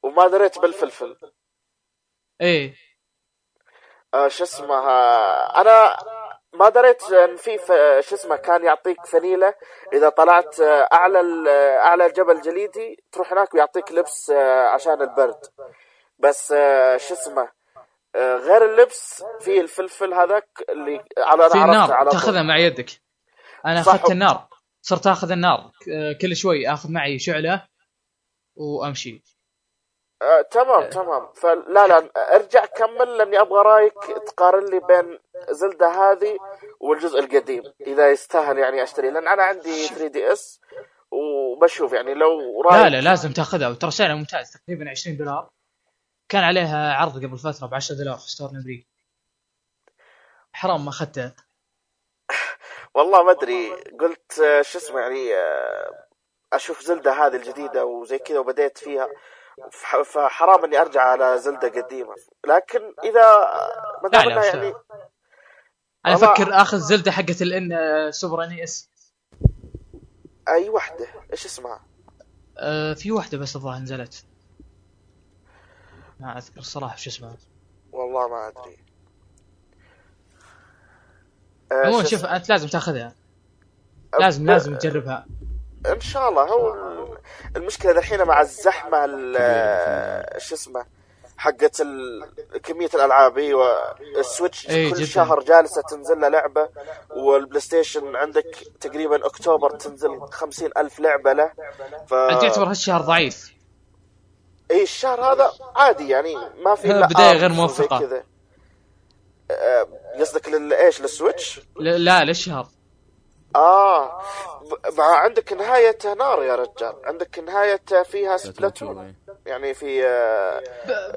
وما دريت بالفلفل. إيه. آه شو اسمه أنا ما دريت إن في شو اسمه كان يعطيك فنيله إذا طلعت آه، أعلى آه، أعلى جبل جليدي تروح هناك ويعطيك لبس آه، عشان البرد. بس شو اسمه غير اللبس في الفلفل هذاك اللي على في أنا النار على تاخذها مع يدك. أنا. أخذت النار. صرت أخذ النار كل شوي أخذ معي شعلة وأمشي. آه، تمام تمام. فلا لا ارجع كمل لأني أبغى رأيك تقارن لي بين Zelda هذه والجزء القديم إذا يستاهل يعني اشتري لأن أنا عندي 3DS وبشوف يعني لو رأيك لا لا لازم تأخذها. وترى سعرها ممتاز تقريبا 20 دولار. كان عليها عرض قبل فترة ب 10 دولار في store أمريكا حرام ما اخذتها والله ما أدري قلت آه، شو اسمه يعني آه، أشوف Zelda هذه الجديدة وزي كذا وبديت فيها. فحرام إني أرجع على Zelda قديمة. لكن إذا ما لا دام لا يعني أنا أفكر آخذ Zelda حقت الان آه، Super NS. أي وحدة؟ إيش اسمها؟ آه، في واحدة بس الظاهر نزلت. ما أذكر الصراحة شو اسمها. والله ما أدري. آه، عموما شو شوف أنت لازم تاخذها؟ لازم لا، لازم تجربها. إن شاء الله هو ال- المشكلة الحين مع الزحمة ال- شو اسمه حقت كمية الألعاب أيوه ال Switch إيه، كل جداً. شهر جالسة تنزل له لعبة وال PlayStation عندك تقريبا أكتوبر تنزل خمسين ألف لعبة له ف انت يعتبر هالشهر ضعيف اي الشهر هذا عادي يعني ما في إلا بداية غير. كذا. آه، قصدك لل إيش لل Switch؟ لا للشهر آه. ب- مع عندك نهاية نار يا رجال. عندك نهاية فيها Splatoon إيه. يعني في آه،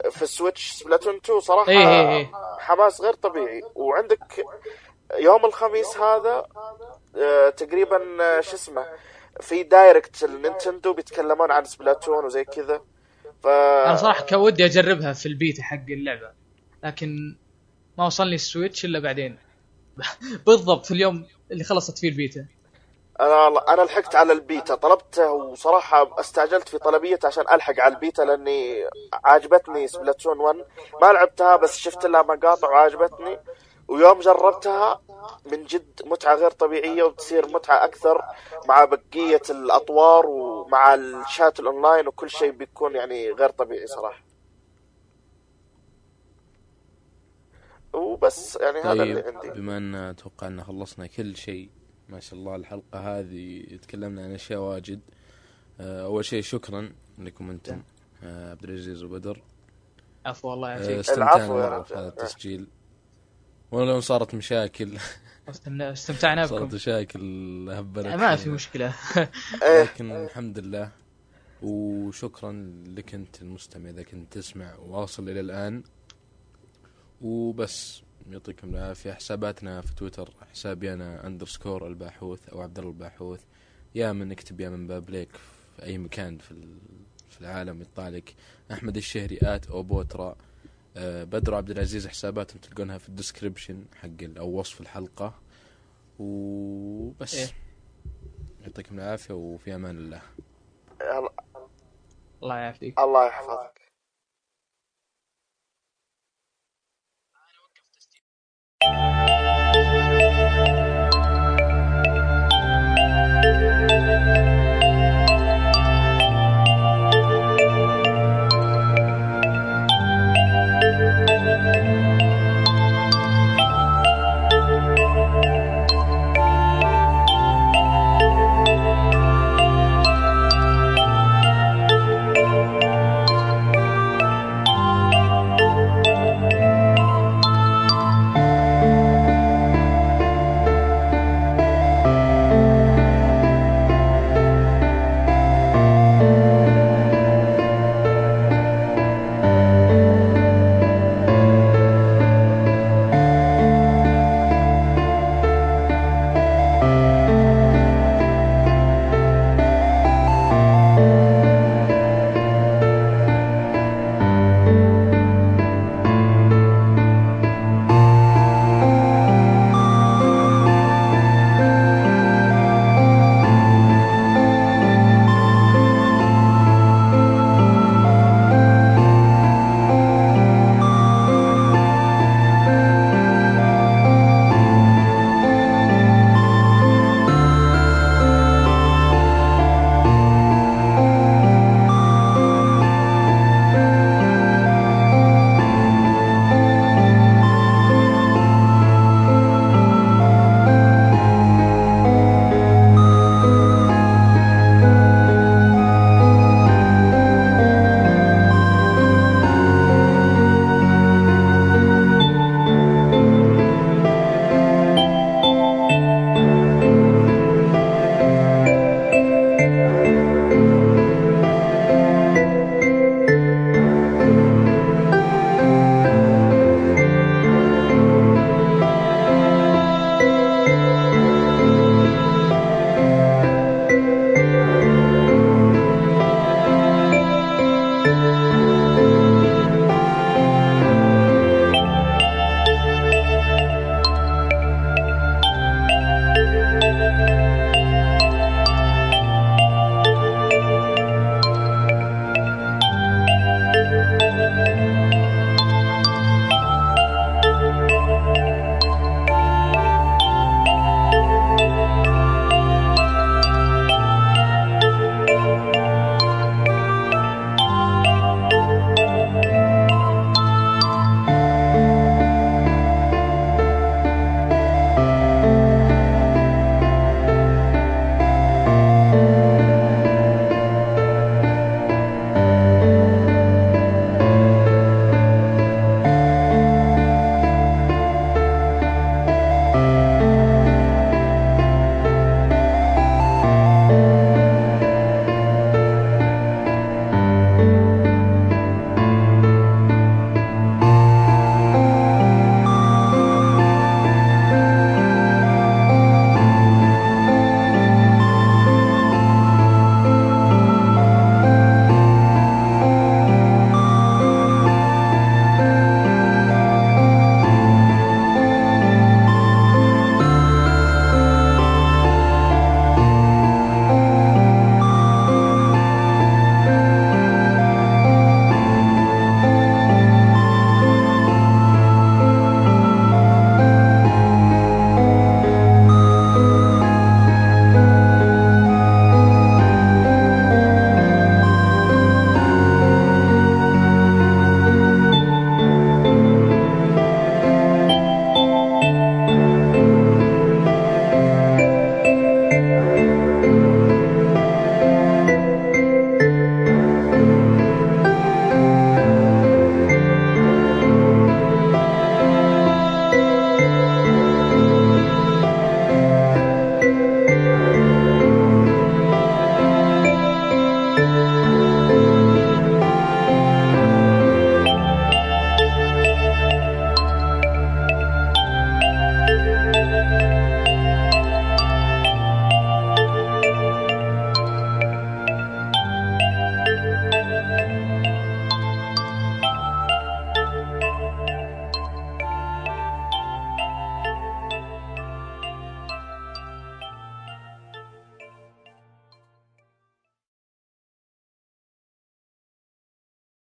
في ال Switch Splatoon 2 صراحة إيه إيه. حماس غير طبيعي. وعندك يوم الخميس هذا آه، تقريبا آه، شو اسمه في Direct ال Nintendo بيتكلمون عن Splatoon وزي كذا. ف أنا صراحة كان ودي أجربها في البيتا حق اللعبة. لكن ما وصلني ال Switch إلا بعدين. بالضبط في اليوم اللي خلصت فيه البيتا. أنا أنا لحقت على البيتا طلبته وصراحة استعجلت في طلبيته عشان ألحق على البيتا لأني عجبتني Splatoon 1 ما لعبتها بس شفت لها مقاطع وعجبتني ويوم جربتها من جد متعة غير طبيعية وتصير متعة أكثر مع بقية الأطوار ومع الشات الأونلاين وكل شيء بيكون يعني غير طبيعي صراحة. وبس يعني هذا اللي طيب عندي. بما أن أتوقع أن خلصنا كل شيء ما شاء الله الحلقة هذه تكلمنا عن أشياء واجد. آه، أول شيء شكرا لكم أنتم آه، عبد العزيز وبدر. عفوا الله آه، يعافيك استمتعنا. في هذا التسجيل. ولو صارت مشاكل. استمتعنا- استمتعنا صارت بكم مشاكل هبلت ما في. مشكلة. إيه. لكن الحمد لله. وشكرا لك أنت المستمع إذا كنت تسمع واصل إلى الآن. وبس. يعطيكم العافية. حساباتنا في تويتر حسابي أنا اندرسكور الباحوث أو عبد الله الباحوث. يا من اكتب يا من بابليك في أي مكان في ال- في العالم يطلع لك. أحمد الشهري ات أو بوترا آه، بدر عبد العزيز حساباتهم تلقونها في الديسكربشن حق أو وصف الحلقة. وبس. إيه. يعطيكم العافية وفي أمان الله. الله يعافيك. الله يحفظك.